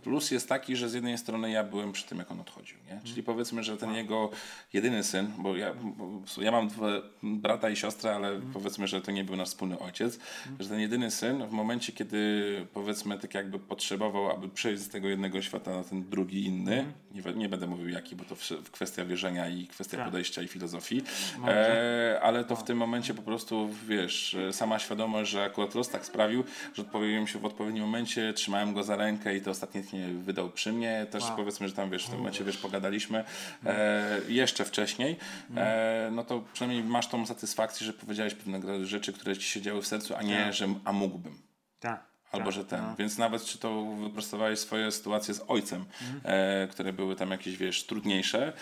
Plus jest taki, że z jednej strony ja byłem przy tym, jak on odchodził, nie? Czyli powiedzmy, że ten jego jedyny syn, bo ja, bo ja mam dwa, brata i siostrę, ale powiedzmy, że to nie był nasz wspólny ojciec, że ten jedyny syn w momencie, kiedy powiedzmy tak jakby potrzebował, aby przejść z tego jednego świata na ten drugi inny, nie, nie będę mówił jaki, bo to kwestia wierzenia i kwestia Tak. podejścia i filozofii, e, ale to w tym momencie po prostu, wiesz, e, sama świadomość, że akurat los tak sprawił, że odpowiedziałem się w odpowiednim momencie, trzymałem go za rękę i to ostatnie nie wydał przy mnie, też Wow. powiedzmy, że tam wiesz, w tym momencie wiesz, pogadaliśmy e, jeszcze wcześniej, e, no to przynajmniej masz tą satysfakcję, że powiedziałeś pewne rzeczy, które ci się działy w sercu, a nie, Tak. że a mógłbym. Tak. Albo tak, że ten. no. Więc nawet czy to wyprostowałeś swoje sytuacje z ojcem, Mhm. e, które były tam jakieś, wiesz, trudniejsze,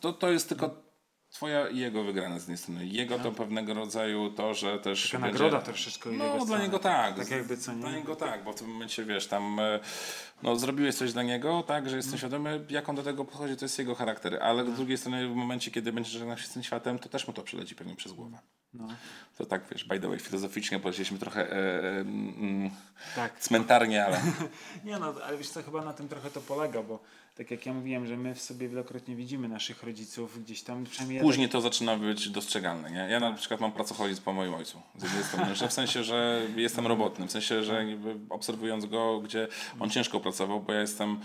to to jest tylko twoja i jego wygrana z jednej strony. Jego to pewnego rodzaju to, że też Tak. Taka będzie... nagroda troszeczkę. No, dla strony. niego tak. Tak jakby co nie. Dla niego tak, bo w tym momencie, wiesz, tam e, no, zrobiłeś coś dla niego, tak, że jestem Mhm. świadomy, jak on do tego podchodzi, to jest jego charakter. Ale z drugiej strony w momencie, kiedy będziesz żegnał się z tym światem, to też mu to przyleci pewnie przez głowę. No. To tak, wiesz, by the way, filozoficznie polecieliśmy trochę e, e, mm, Tak. cmentarnie, ale... Nie no, ale wiesz co, chyba na tym trochę to polega, bo tak jak ja mówiłem, że my w sobie wielokrotnie widzimy naszych rodziców gdzieś tam, przynajmniej ja Później to zaczyna być dostrzegalne. Nie? Ja na przykład mam pracoholizm po moim ojcu. Strony, w sensie, że jestem robotnym, w sensie, że obserwując go, gdzie on ciężko pracował, bo ja jestem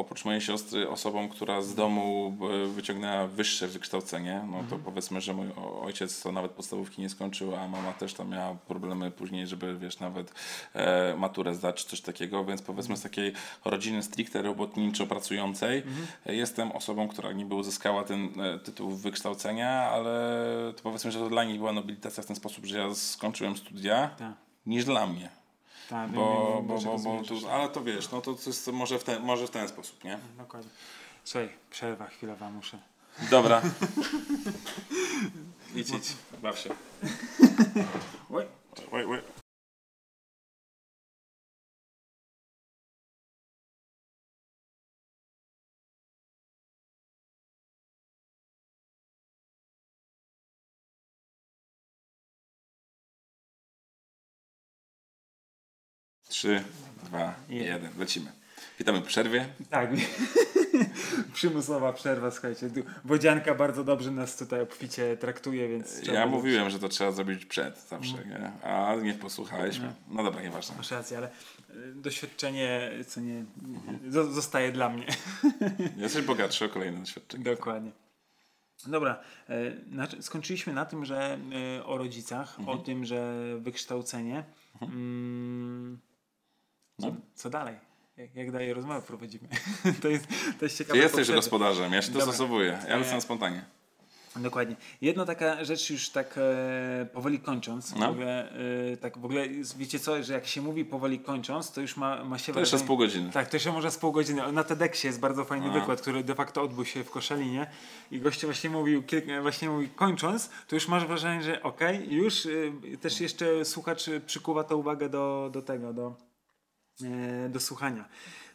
oprócz mojej siostry osobą, która z domu e, wyciągnęła wyższe wykształcenie, no to powiedzmy, że mój ojciec to nawet podstawówki nie skończył, a mama też tam miała problemy później, żeby wiesz, nawet e, maturę zdać czy coś takiego, więc powiedzmy z takiej rodziny stricte robotniczo pracującej e, jestem osobą, która niby uzyskała ten e, tytuł wykształcenia, ale to powiedzmy, że to dla nich była nobilitacja w ten sposób, że ja skończyłem studia, Tak. niż dla mnie. Tak, Bo, bo, bo, bo tu, ale to wiesz, no to, to jest może w ten, może w ten sposób, nie? Dokładnie. Słuchaj, przerwa chwilowa muszę. Dobra. idź, idź. Baw się. Oj. Wait, wait. 3, 2, 1. Lecimy. Witamy w przerwie. Tak. Przymusowa przerwa, słuchajcie. Tu Bodzianka bardzo dobrze nas tutaj obficie traktuje, więc... Ja mówiłem, że to trzeba zrobić przed zawsze, nie? a nie posłuchałeś. No dobra, nieważne. Masz rację, ale y, doświadczenie, co nie, zo- zostaje dla mnie. Jesteś bogatszy o kolejne doświadczenie. Dokładnie. Dobra, e, skończyliśmy na tym, że e, o rodzicach, Mhm. o tym, że wykształcenie. Mm, co, No. co dalej? Jak, jak dalej rozmowę prowadzimy? to, jest, to jest ciekawe. Ty jesteś poprzednie. gospodarzem, ja się dostosowuję. Ja E, lecę na spontanie. Dokładnie. Jedna taka rzecz już tak e, powoli kończąc, No. w ogóle, e, tak w ogóle wiecie co, że jak się mówi powoli kończąc, to już ma, ma się To jeszcze z pół godziny. Tak, to jeszcze może z pół godziny. Na TEDxie jest bardzo fajny A. wykład, który de facto odbył się w Koszalinie i goście właśnie mówił, właśnie mówi kończąc, to już masz wrażenie, że okej, już y, też jeszcze słuchacz przykuwa tę uwagę do, do tego, do, e, do słuchania.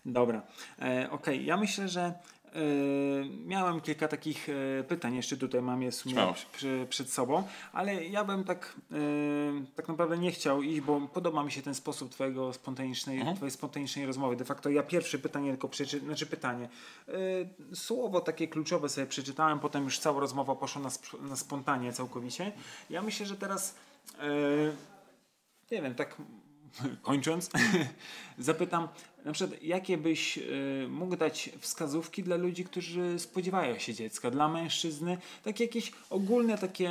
Dobra, e, okej, ja myślę, że e, miałem kilka takich e, pytań, jeszcze tutaj mam je w sumie przy, przed sobą, ale ja bym tak, e, tak naprawdę nie chciał iść, bo podoba mi się ten sposób twojego spontanicznej, Mhm. twojej spontanicznej rozmowy. De facto ja pierwsze pytanie tylko przeczytałem, znaczy pytanie, e, słowo takie kluczowe sobie przeczytałem, potem już cała rozmowa poszła na, sp- na spontanie całkowicie. Ja myślę, że teraz e, nie wiem, tak kończąc, zapytam, na przykład, jakie byś y, mógł dać wskazówki dla ludzi, którzy spodziewają się dziecka, dla mężczyzny, takie jakieś ogólne, takie,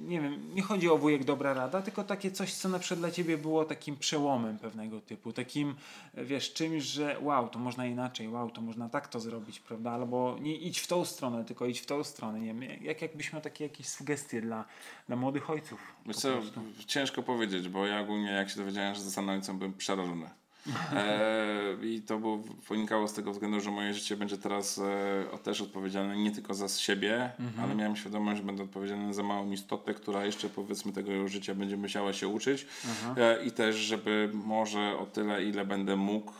nie wiem, nie chodzi o wujek dobra rada, tylko takie coś, co na przykład dla ciebie było takim przełomem pewnego typu, takim, e, wiesz, czymś, że wow, to można inaczej, wow, to można tak to zrobić, prawda, albo nie idź w tą stronę, tylko idź w tą stronę, nie wiem, jak, jakbyś miał takie jakieś sugestie dla, dla młodych ojców. Wiesz po co, ciężko powiedzieć, bo ja ogólnie jak się dowiedziałem, że zostanę ojcem, byłem przerażony. E, I to było, wynikało z tego względu, że moje życie będzie teraz e, też odpowiedzialne nie tylko za siebie, ale miałem świadomość, że będę odpowiedzialny za małą istotę, która jeszcze powiedzmy tego życia będzie musiała się uczyć. E, i też, żeby może o tyle, ile będę mógł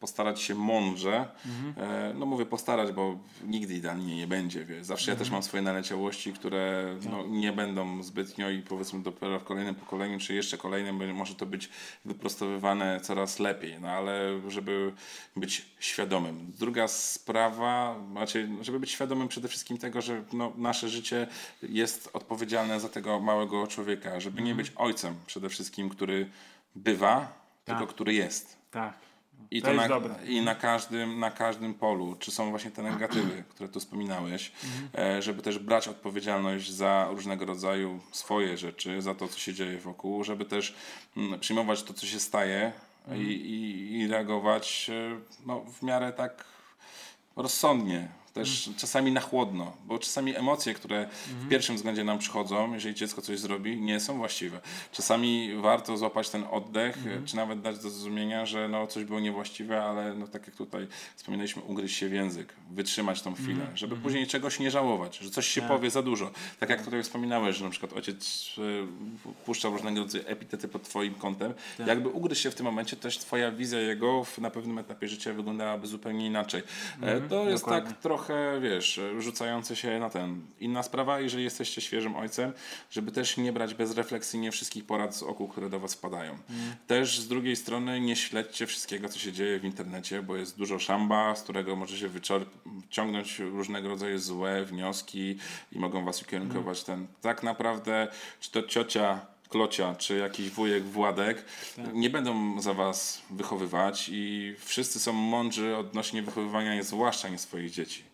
postarać się mądrze, e, no mówię postarać, bo nigdy idealnie nie będzie, wiesz. zawsze ja też mam swoje naleciałości, które no, nie będą zbytnio i powiedzmy dopiero w kolejnym pokoleniu, czy jeszcze kolejnym może to być wyprostowywane coraz lepiej, no ale żeby być świadomym. Druga sprawa, znaczy, żeby być świadomym przede wszystkim tego, że no, nasze życie jest odpowiedzialne za tego małego człowieka, żeby nie być ojcem przede wszystkim, który bywa, tylko który jest. Tak. I To to, na, dobre. i na każdym, na każdym polu, czy są właśnie te negatywy, które tu wspominałeś, e, żeby też brać odpowiedzialność za różnego rodzaju swoje rzeczy, za to, co się dzieje wokół, żeby też mm, przyjmować to, co się staje i, i, i reagować e, no, w miarę tak rozsądnie, też czasami na chłodno, bo czasami emocje, które w pierwszym względzie nam przychodzą, jeżeli dziecko coś zrobi, nie są właściwe. Czasami warto złapać ten oddech, czy nawet dać do zrozumienia, że no, coś było niewłaściwe, ale no, tak jak tutaj wspominaliśmy, ugryźć się w język, wytrzymać tą chwilę, żeby później czegoś nie żałować, że coś się powie za dużo. Tak jak tutaj wspominałeś, że na przykład ojciec e, puszczał różnego rodzaju epitety pod twoim kątem, jakby ugryźć się w tym momencie, też twoja wizja jego na pewnym etapie życia wyglądałaby zupełnie inaczej. E, to jest dokładnie. tak trochę, wiesz, rzucające się na ten. Inna sprawa, jeżeli jesteście świeżym ojcem, żeby też nie brać bezrefleksyjnie wszystkich porad z oku, które do was wpadają. Też z drugiej strony nie śledźcie wszystkiego, co się dzieje w internecie, bo jest dużo szamba, z którego możecie wyciągnąć różnego rodzaju złe wnioski i mogą was ukierunkować ten. Tak naprawdę, czy to ciocia klocia, czy jakiś wujek Władek nie będą za was wychowywać i wszyscy są mądrzy odnośnie wychowywania, zwłaszcza nie swoich dzieci.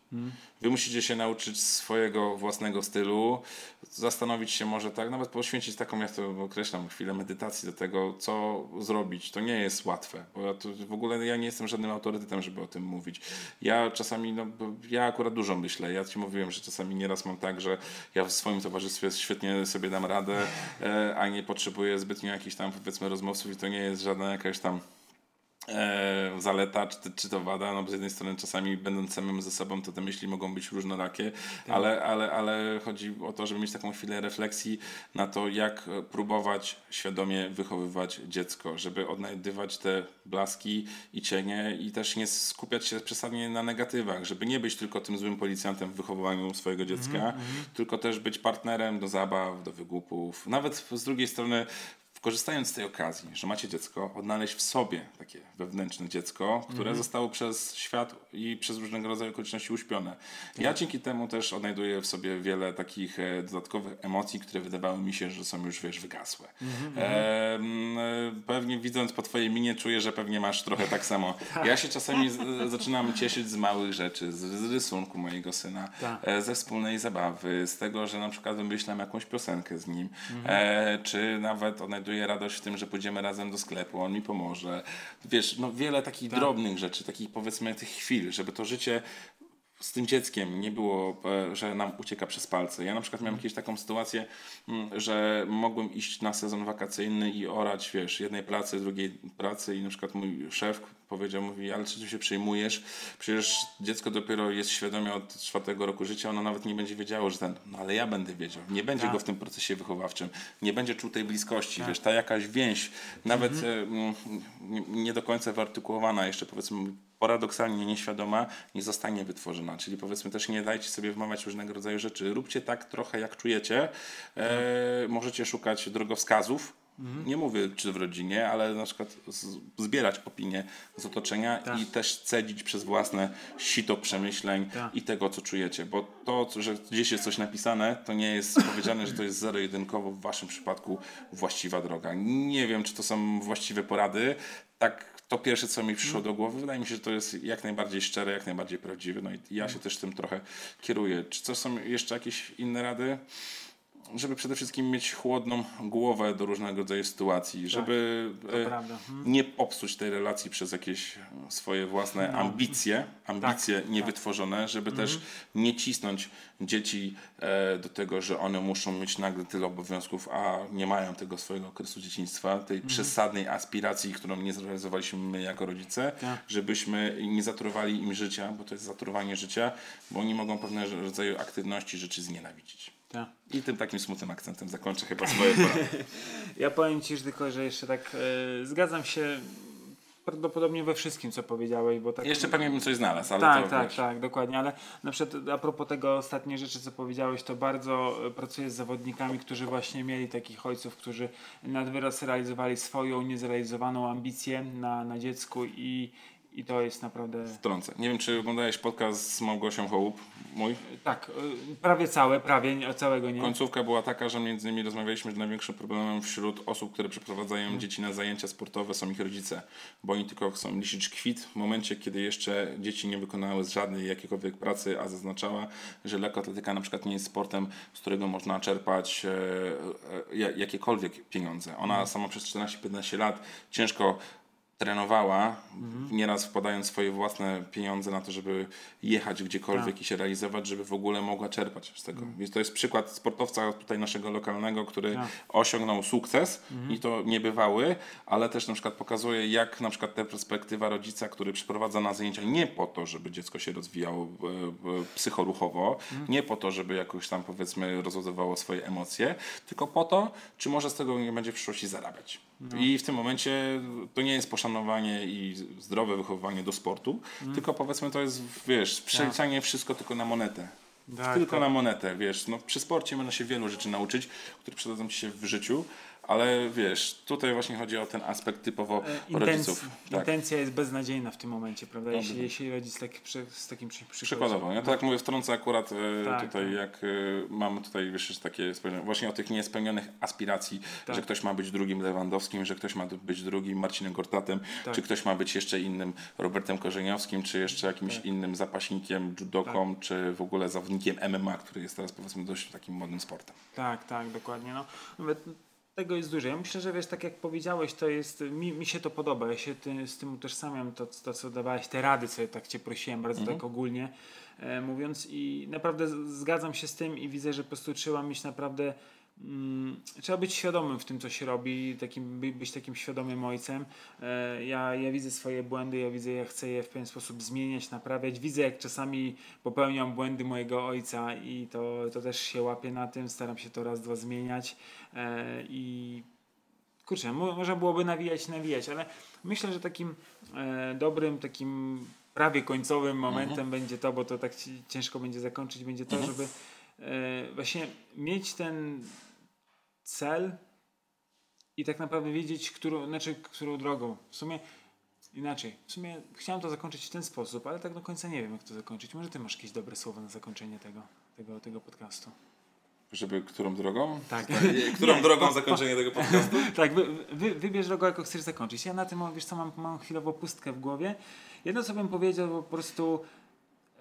Wy musicie się nauczyć swojego własnego stylu, zastanowić się może tak, nawet poświęcić taką, jak to określam, chwilę medytacji do tego, co zrobić. To nie jest łatwe, bo ja w ogóle ja nie jestem żadnym autorytetem, żeby o tym mówić. Ja czasami, no, ja akurat dużo myślę. Ja ci mówiłem, że czasami nieraz mam tak, że ja w swoim towarzystwie świetnie sobie dam radę, e, a nie potrzebuję zbytnio jakichś tam, powiedzmy, rozmówców i to nie jest żadna jakaś tam e, zaleta, czy, czy to wada, no bo z jednej strony czasami będąc samym ze sobą, to te myśli mogą być różnorakie, ale, ale, ale chodzi o to, żeby mieć taką chwilę refleksji na to, jak próbować świadomie wychowywać dziecko, żeby odnajdywać te blaski i cienie i też nie skupiać się przesadnie na negatywach, żeby nie być tylko tym złym policjantem w wychowywaniu swojego dziecka, tylko też być partnerem do zabaw, do wygłupów, nawet z drugiej strony korzystając z tej okazji, że macie dziecko, odnaleźć w sobie takie wewnętrzne dziecko, które zostało przez świat i przez różnego rodzaju okoliczności uśpione. Ja dzięki temu też odnajduję w sobie wiele takich e, dodatkowych emocji, które wydawały mi się, że są już, wiesz, wygasłe. E, m, e, pewnie widząc po twojej minie czuję, że pewnie masz trochę tak samo. Ja się czasami z, zaczynam cieszyć z małych rzeczy, z, z rysunku mojego syna, Tak. e, ze wspólnej zabawy, z tego, że na przykład wymyślam jakąś piosenkę z nim, Mhm. e, czy nawet odnajduję radość w tym, że pójdziemy razem do sklepu, on mi pomoże. Wiesz, no wiele takich Tak. drobnych rzeczy, takich powiedzmy tych chwil, żeby to życie z tym dzieckiem nie było, e, że nam ucieka przez palce. Ja na przykład miałem kiedyś taką sytuację, mm, że mogłem iść na sezon wakacyjny i orać, wiesz, jednej pracy, drugiej pracy i na przykład mój szef powiedział, mówi, ale czy ty się przejmujesz? Przecież dziecko dopiero jest świadome od czwartego roku życia, ono nawet nie będzie wiedziało, że ten, no ale ja będę wiedział. Nie będzie Tak. go w tym procesie wychowawczym, nie będzie czuł tej bliskości, wiesz, ta jakaś więź, nawet e, mm, nie, nie do końca wyartykułowana, jeszcze powiedzmy paradoksalnie nieświadoma, nie zostanie wytworzona. Czyli powiedzmy też nie dajcie sobie wmawiać różnego rodzaju rzeczy. Róbcie tak trochę jak czujecie. E, możecie szukać drogowskazów. Nie mówię czy w rodzinie, ale na przykład zbierać opinie z otoczenia Tak. i też cedzić przez własne sito przemyśleń Tak. i tego, co czujecie. Bo to, że gdzieś jest coś napisane, to nie jest powiedziane, że to jest zero-jedynkowo w waszym przypadku właściwa droga. Nie wiem, czy to są właściwe porady. Tak, to pierwsze, co mi przyszło do głowy, wydaje mi się, że to jest jak najbardziej szczere, jak najbardziej prawdziwe. No i ja się też tym trochę kieruję. Czy to są jeszcze jakieś inne rady? Żeby przede wszystkim mieć chłodną głowę do różnego rodzaju sytuacji, żeby e, prawda. Mhm. nie popsuć tej relacji przez jakieś swoje własne No. ambicje, ambicje Tak, niewytworzone, żeby też nie cisnąć dzieci e, do tego, że one muszą mieć nagle tyle obowiązków, a nie mają tego swojego okresu dzieciństwa, tej Mhm. przesadnej aspiracji, którą nie zrealizowaliśmy my jako rodzice, Tak. żebyśmy nie zaturowali im życia, bo to jest zaturowanie życia, bo oni mogą pewne rodzaju aktywności, rzeczy znienawidzić. Tak. I tym takim smutnym akcentem zakończę chyba swoje porady. Ja powiem Ci że tylko, że jeszcze tak e, zgadzam się prawdopodobnie we wszystkim, co powiedziałeś, bo tak... Jeszcze pewnie bym coś znalazł, ale tak, to tak, wiesz. tak, dokładnie, ale na przykład a propos tego ostatniej rzeczy, co powiedziałeś, to bardzo e, pracuję z zawodnikami, którzy właśnie mieli takich ojców, którzy nad wyraz realizowali swoją niezrealizowaną ambicję na, na dziecku i, i to jest naprawdę... Wtrącę. Nie wiem, czy oglądałeś podcast z Małgosią Hołup, mój. Tak, e, prawie całe, prawie, całego nie. Końcówka była taka, że między innymi rozmawialiśmy, że największym problemem wśród osób, które przeprowadzają dzieci na zajęcia sportowe są ich rodzice, bo oni tylko chcą liczyć kwit w momencie, kiedy jeszcze dzieci nie wykonały żadnej jakiejkolwiek pracy, a zaznaczała, że lekkoatletyka na przykład nie jest sportem, z którego można czerpać e, e, ja- jakiekolwiek pieniądze. Ona sama przez 14-15 lat ciężko trenowała, nieraz wkładając swoje własne pieniądze na to, żeby jechać gdziekolwiek i się realizować, żeby w ogóle mogła czerpać z tego. Więc to jest przykład sportowca tutaj naszego lokalnego, który Tak. osiągnął sukces i to niebywały, ale też na przykład pokazuje, jak na przykład ta perspektywa rodzica, który przyprowadza na zajęcia nie po to, żeby dziecko się rozwijało e, e, psychoruchowo, nie po to, żeby jakoś tam powiedzmy rozładowało swoje emocje, tylko po to, czy może z tego nie będzie w przyszłości zarabiać. I w tym momencie to nie jest poszanowanie i zdrowe wychowywanie do sportu, tylko powiedzmy to jest, wiesz, przeliczanie wszystko tylko na monetę. Tak, tylko tak. na monetę, wiesz. No, przy sporcie można się wielu rzeczy nauczyć, które przydadzą ci się w życiu, ale wiesz, tutaj właśnie chodzi o ten aspekt typowo Intenc- rodziców. Tak. Intencja jest beznadziejna w tym momencie, prawda? Jeśli, jeśli rodzic przy, z takim przy, przykładem. Przykładowo, ja to jak mówię, wtrącę akurat e, Tak, tutaj, tak. jak e, mamy tutaj wiesz, takie spojrzenie, właśnie o tych niespełnionych aspiracji, Tak. że ktoś ma być drugim Lewandowskim, że ktoś ma być drugim Marcinem Gortatem, Tak. czy ktoś ma być jeszcze innym Robertem Korzeniowskim, czy jeszcze jakimś Tak. innym zapaśnikiem, judoką, czy w ogóle zawodnikiem MMA, który jest teraz powiedzmy dość takim modnym sportem. Tak, tak, dokładnie. No, mówię, tego jest dużo. Ja myślę, że wiesz, tak jak powiedziałeś, to jest, mi, mi się to podoba. Ja się ty, z tym utożsamiam, to, to co dawałeś, te rady, co ja tak cię prosiłem, bardzo tak ogólnie e, mówiąc i naprawdę zgadzam się z tym i widzę, że po prostu trzeba mieć naprawdę trzeba być świadomym w tym, co się robi, takim, by, być takim świadomym ojcem. E, ja, ja widzę swoje błędy, ja widzę, jak chcę je w pewien sposób zmieniać, naprawiać. Widzę, jak czasami popełniam błędy mojego ojca i to, to też się łapię na tym, staram się to raz, dwa zmieniać e, i kurczę, mo- można byłoby nawijać, nawijać, ale myślę, że takim e, dobrym, takim prawie końcowym momentem będzie to, bo to tak ci- ciężko będzie zakończyć, będzie to, żeby e, właśnie mieć ten cel i tak naprawdę wiedzieć, którą, znaczy, którą drogą. W sumie inaczej. W sumie chciałem to zakończyć w ten sposób, ale tak do końca nie wiem, jak to zakończyć. Może ty masz jakieś dobre słowo na zakończenie tego, tego, tego podcastu. Żeby którą drogą? Tak. Którą Nie, drogą po- zakończenie tego podcastu? Tak, wy, wy, wybierz drogę, jaką chcesz zakończyć. Ja na tym, wiesz co, mam, mam chwilowo pustkę w głowie. Jedno, co bym powiedział, po prostu...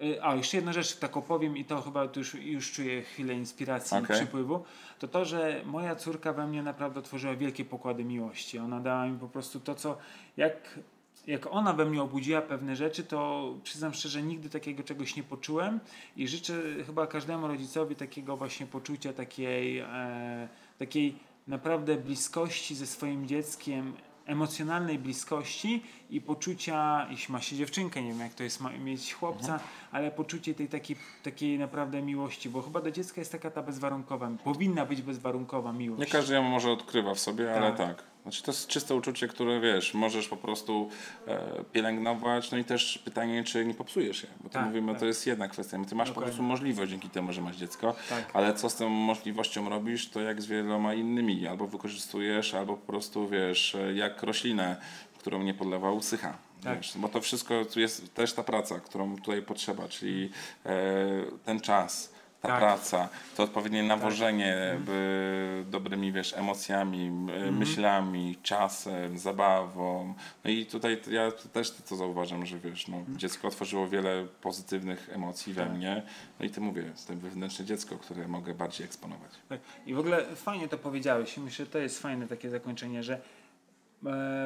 y, A, jeszcze jedną rzecz taką powiem i to chyba już, już czuję chwilę inspiracji i Okej. przypływu. To to, że moja córka we mnie naprawdę otworzyła wielkie pokłady miłości. Ona dała mi po prostu to, co... Jak, jak ona we mnie obudziła pewne rzeczy, to przyznam szczerze, nigdy takiego czegoś nie poczułem i życzę chyba każdemu rodzicowi takiego właśnie poczucia takiej, e, takiej naprawdę bliskości ze swoim dzieckiem, emocjonalnej bliskości i poczucia, jeśli ma się dziewczynkę, nie wiem jak to jest ma, mieć chłopca, ale poczucie tej takiej, takiej naprawdę miłości, bo chyba do dziecka jest taka ta bezwarunkowa, powinna być bezwarunkowa miłość. Nie każdy ją może odkrywa w sobie, ale Tak. Tak. Znaczy to jest czyste uczucie, które wiesz, możesz po prostu e, pielęgnować, no i też pytanie, czy nie popsujesz je, bo to Tak, mówimy, tak. to jest jedna kwestia. Ty masz po Dokładnie. prostu możliwość dzięki temu, że masz dziecko, Tak. ale co z tą możliwością robisz, to jak z wieloma innymi, albo wykorzystujesz, albo po prostu wiesz, jak roślinę, którą nie podlewa, usycha. Tak. Wiesz, bo to wszystko jest też ta praca, którą tutaj potrzeba, czyli e, ten czas, ta Tak. praca, to odpowiednie nawożenie by, dobrymi wiesz, emocjami, m- Mhm. myślami, czasem, zabawą. No i tutaj ja też to zauważam, że wiesz, no, Mhm. dziecko otworzyło wiele pozytywnych emocji Tak. we mnie. No i ty mówię, jestem wewnętrzne dziecko, które mogę bardziej eksponować. Tak. I w ogóle fajnie to powiedziałeś myślę, że to jest fajne takie zakończenie, że e,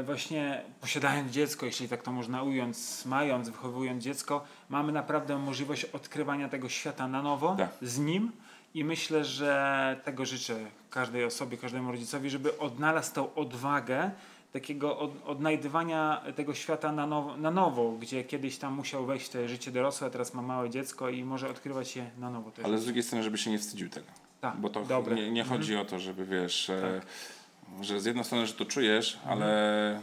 właśnie posiadając dziecko, jeśli tak to można ująć, mając, wychowując dziecko, mamy naprawdę możliwość odkrywania tego świata na nowo Tak. z nim i myślę, że tego życzę każdej osobie, każdemu rodzicowi, żeby odnalazł tą odwagę takiego od, odnajdywania tego świata na nowo, na nowo, gdzie kiedyś tam musiał wejść w to życie dorosłe, a teraz ma małe dziecko i może odkrywać je na nowo. Ale jest- z drugiej strony, żeby się nie wstydził tego. Tak, Bo to dobre. nie, nie chodzi o to, żeby wiesz, e, Tak. Że z jednej strony, że to czujesz, Mhm. ale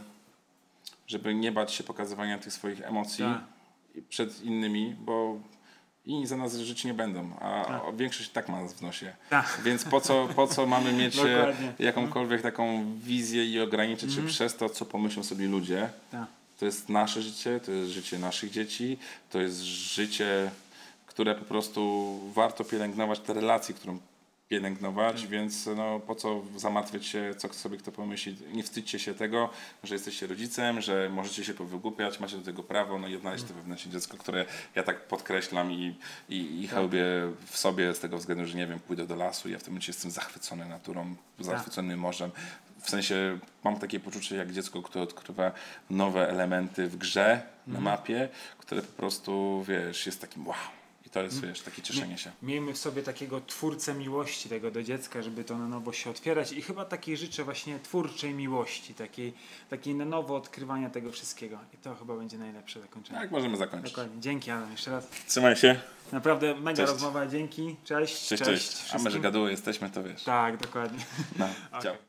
żeby nie bać się pokazywania tych swoich emocji Tak. przed innymi, bo inni za nas żyć nie będą, a Tak. większość tak ma nas w nosie. Tak. Więc po co, po co mamy mieć e. Mhm. jakąkolwiek taką wizję i ograniczyć się przez to, co pomyślą sobie ludzie. Tak. To jest nasze życie, to jest życie naszych dzieci, to jest życie, które po prostu warto pielęgnować, te relacje, którą pielęgnować, Tak. więc no, po co zamartwiać się, co sobie kto pomyśli. Nie wstydźcie się tego, że jesteście rodzicem, że możecie się powygłupiać, macie do tego prawo, no i odnaleźć to wewnętrzne dziecko, które ja tak podkreślam i, i, i chełbię w sobie z tego względu, że nie wiem, pójdę do lasu ja w tym momencie jestem zachwycony naturą, zachwycony morzem. W sensie mam takie poczucie jak dziecko, które odkrywa nowe elementy w grze, na mapie, które po prostu, wiesz, jest takim wow. To wiesz, takie cieszenie się. Miejmy w sobie takiego twórcę miłości tego do dziecka, żeby to na nowo się otwierać i chyba takiej życzę właśnie twórczej miłości, takiej, takiej na nowo odkrywania tego wszystkiego. I to chyba będzie najlepsze zakończenie. Tak, możemy zakończyć. Dokładnie. Dzięki Adam, jeszcze raz. Trzymaj się. Naprawdę mega Cześć. rozmowa, dzięki. Cześć. Cześć, cześć. A my, że gaduły jesteśmy, to wiesz. Tak, dokładnie. No, Okej. ciao.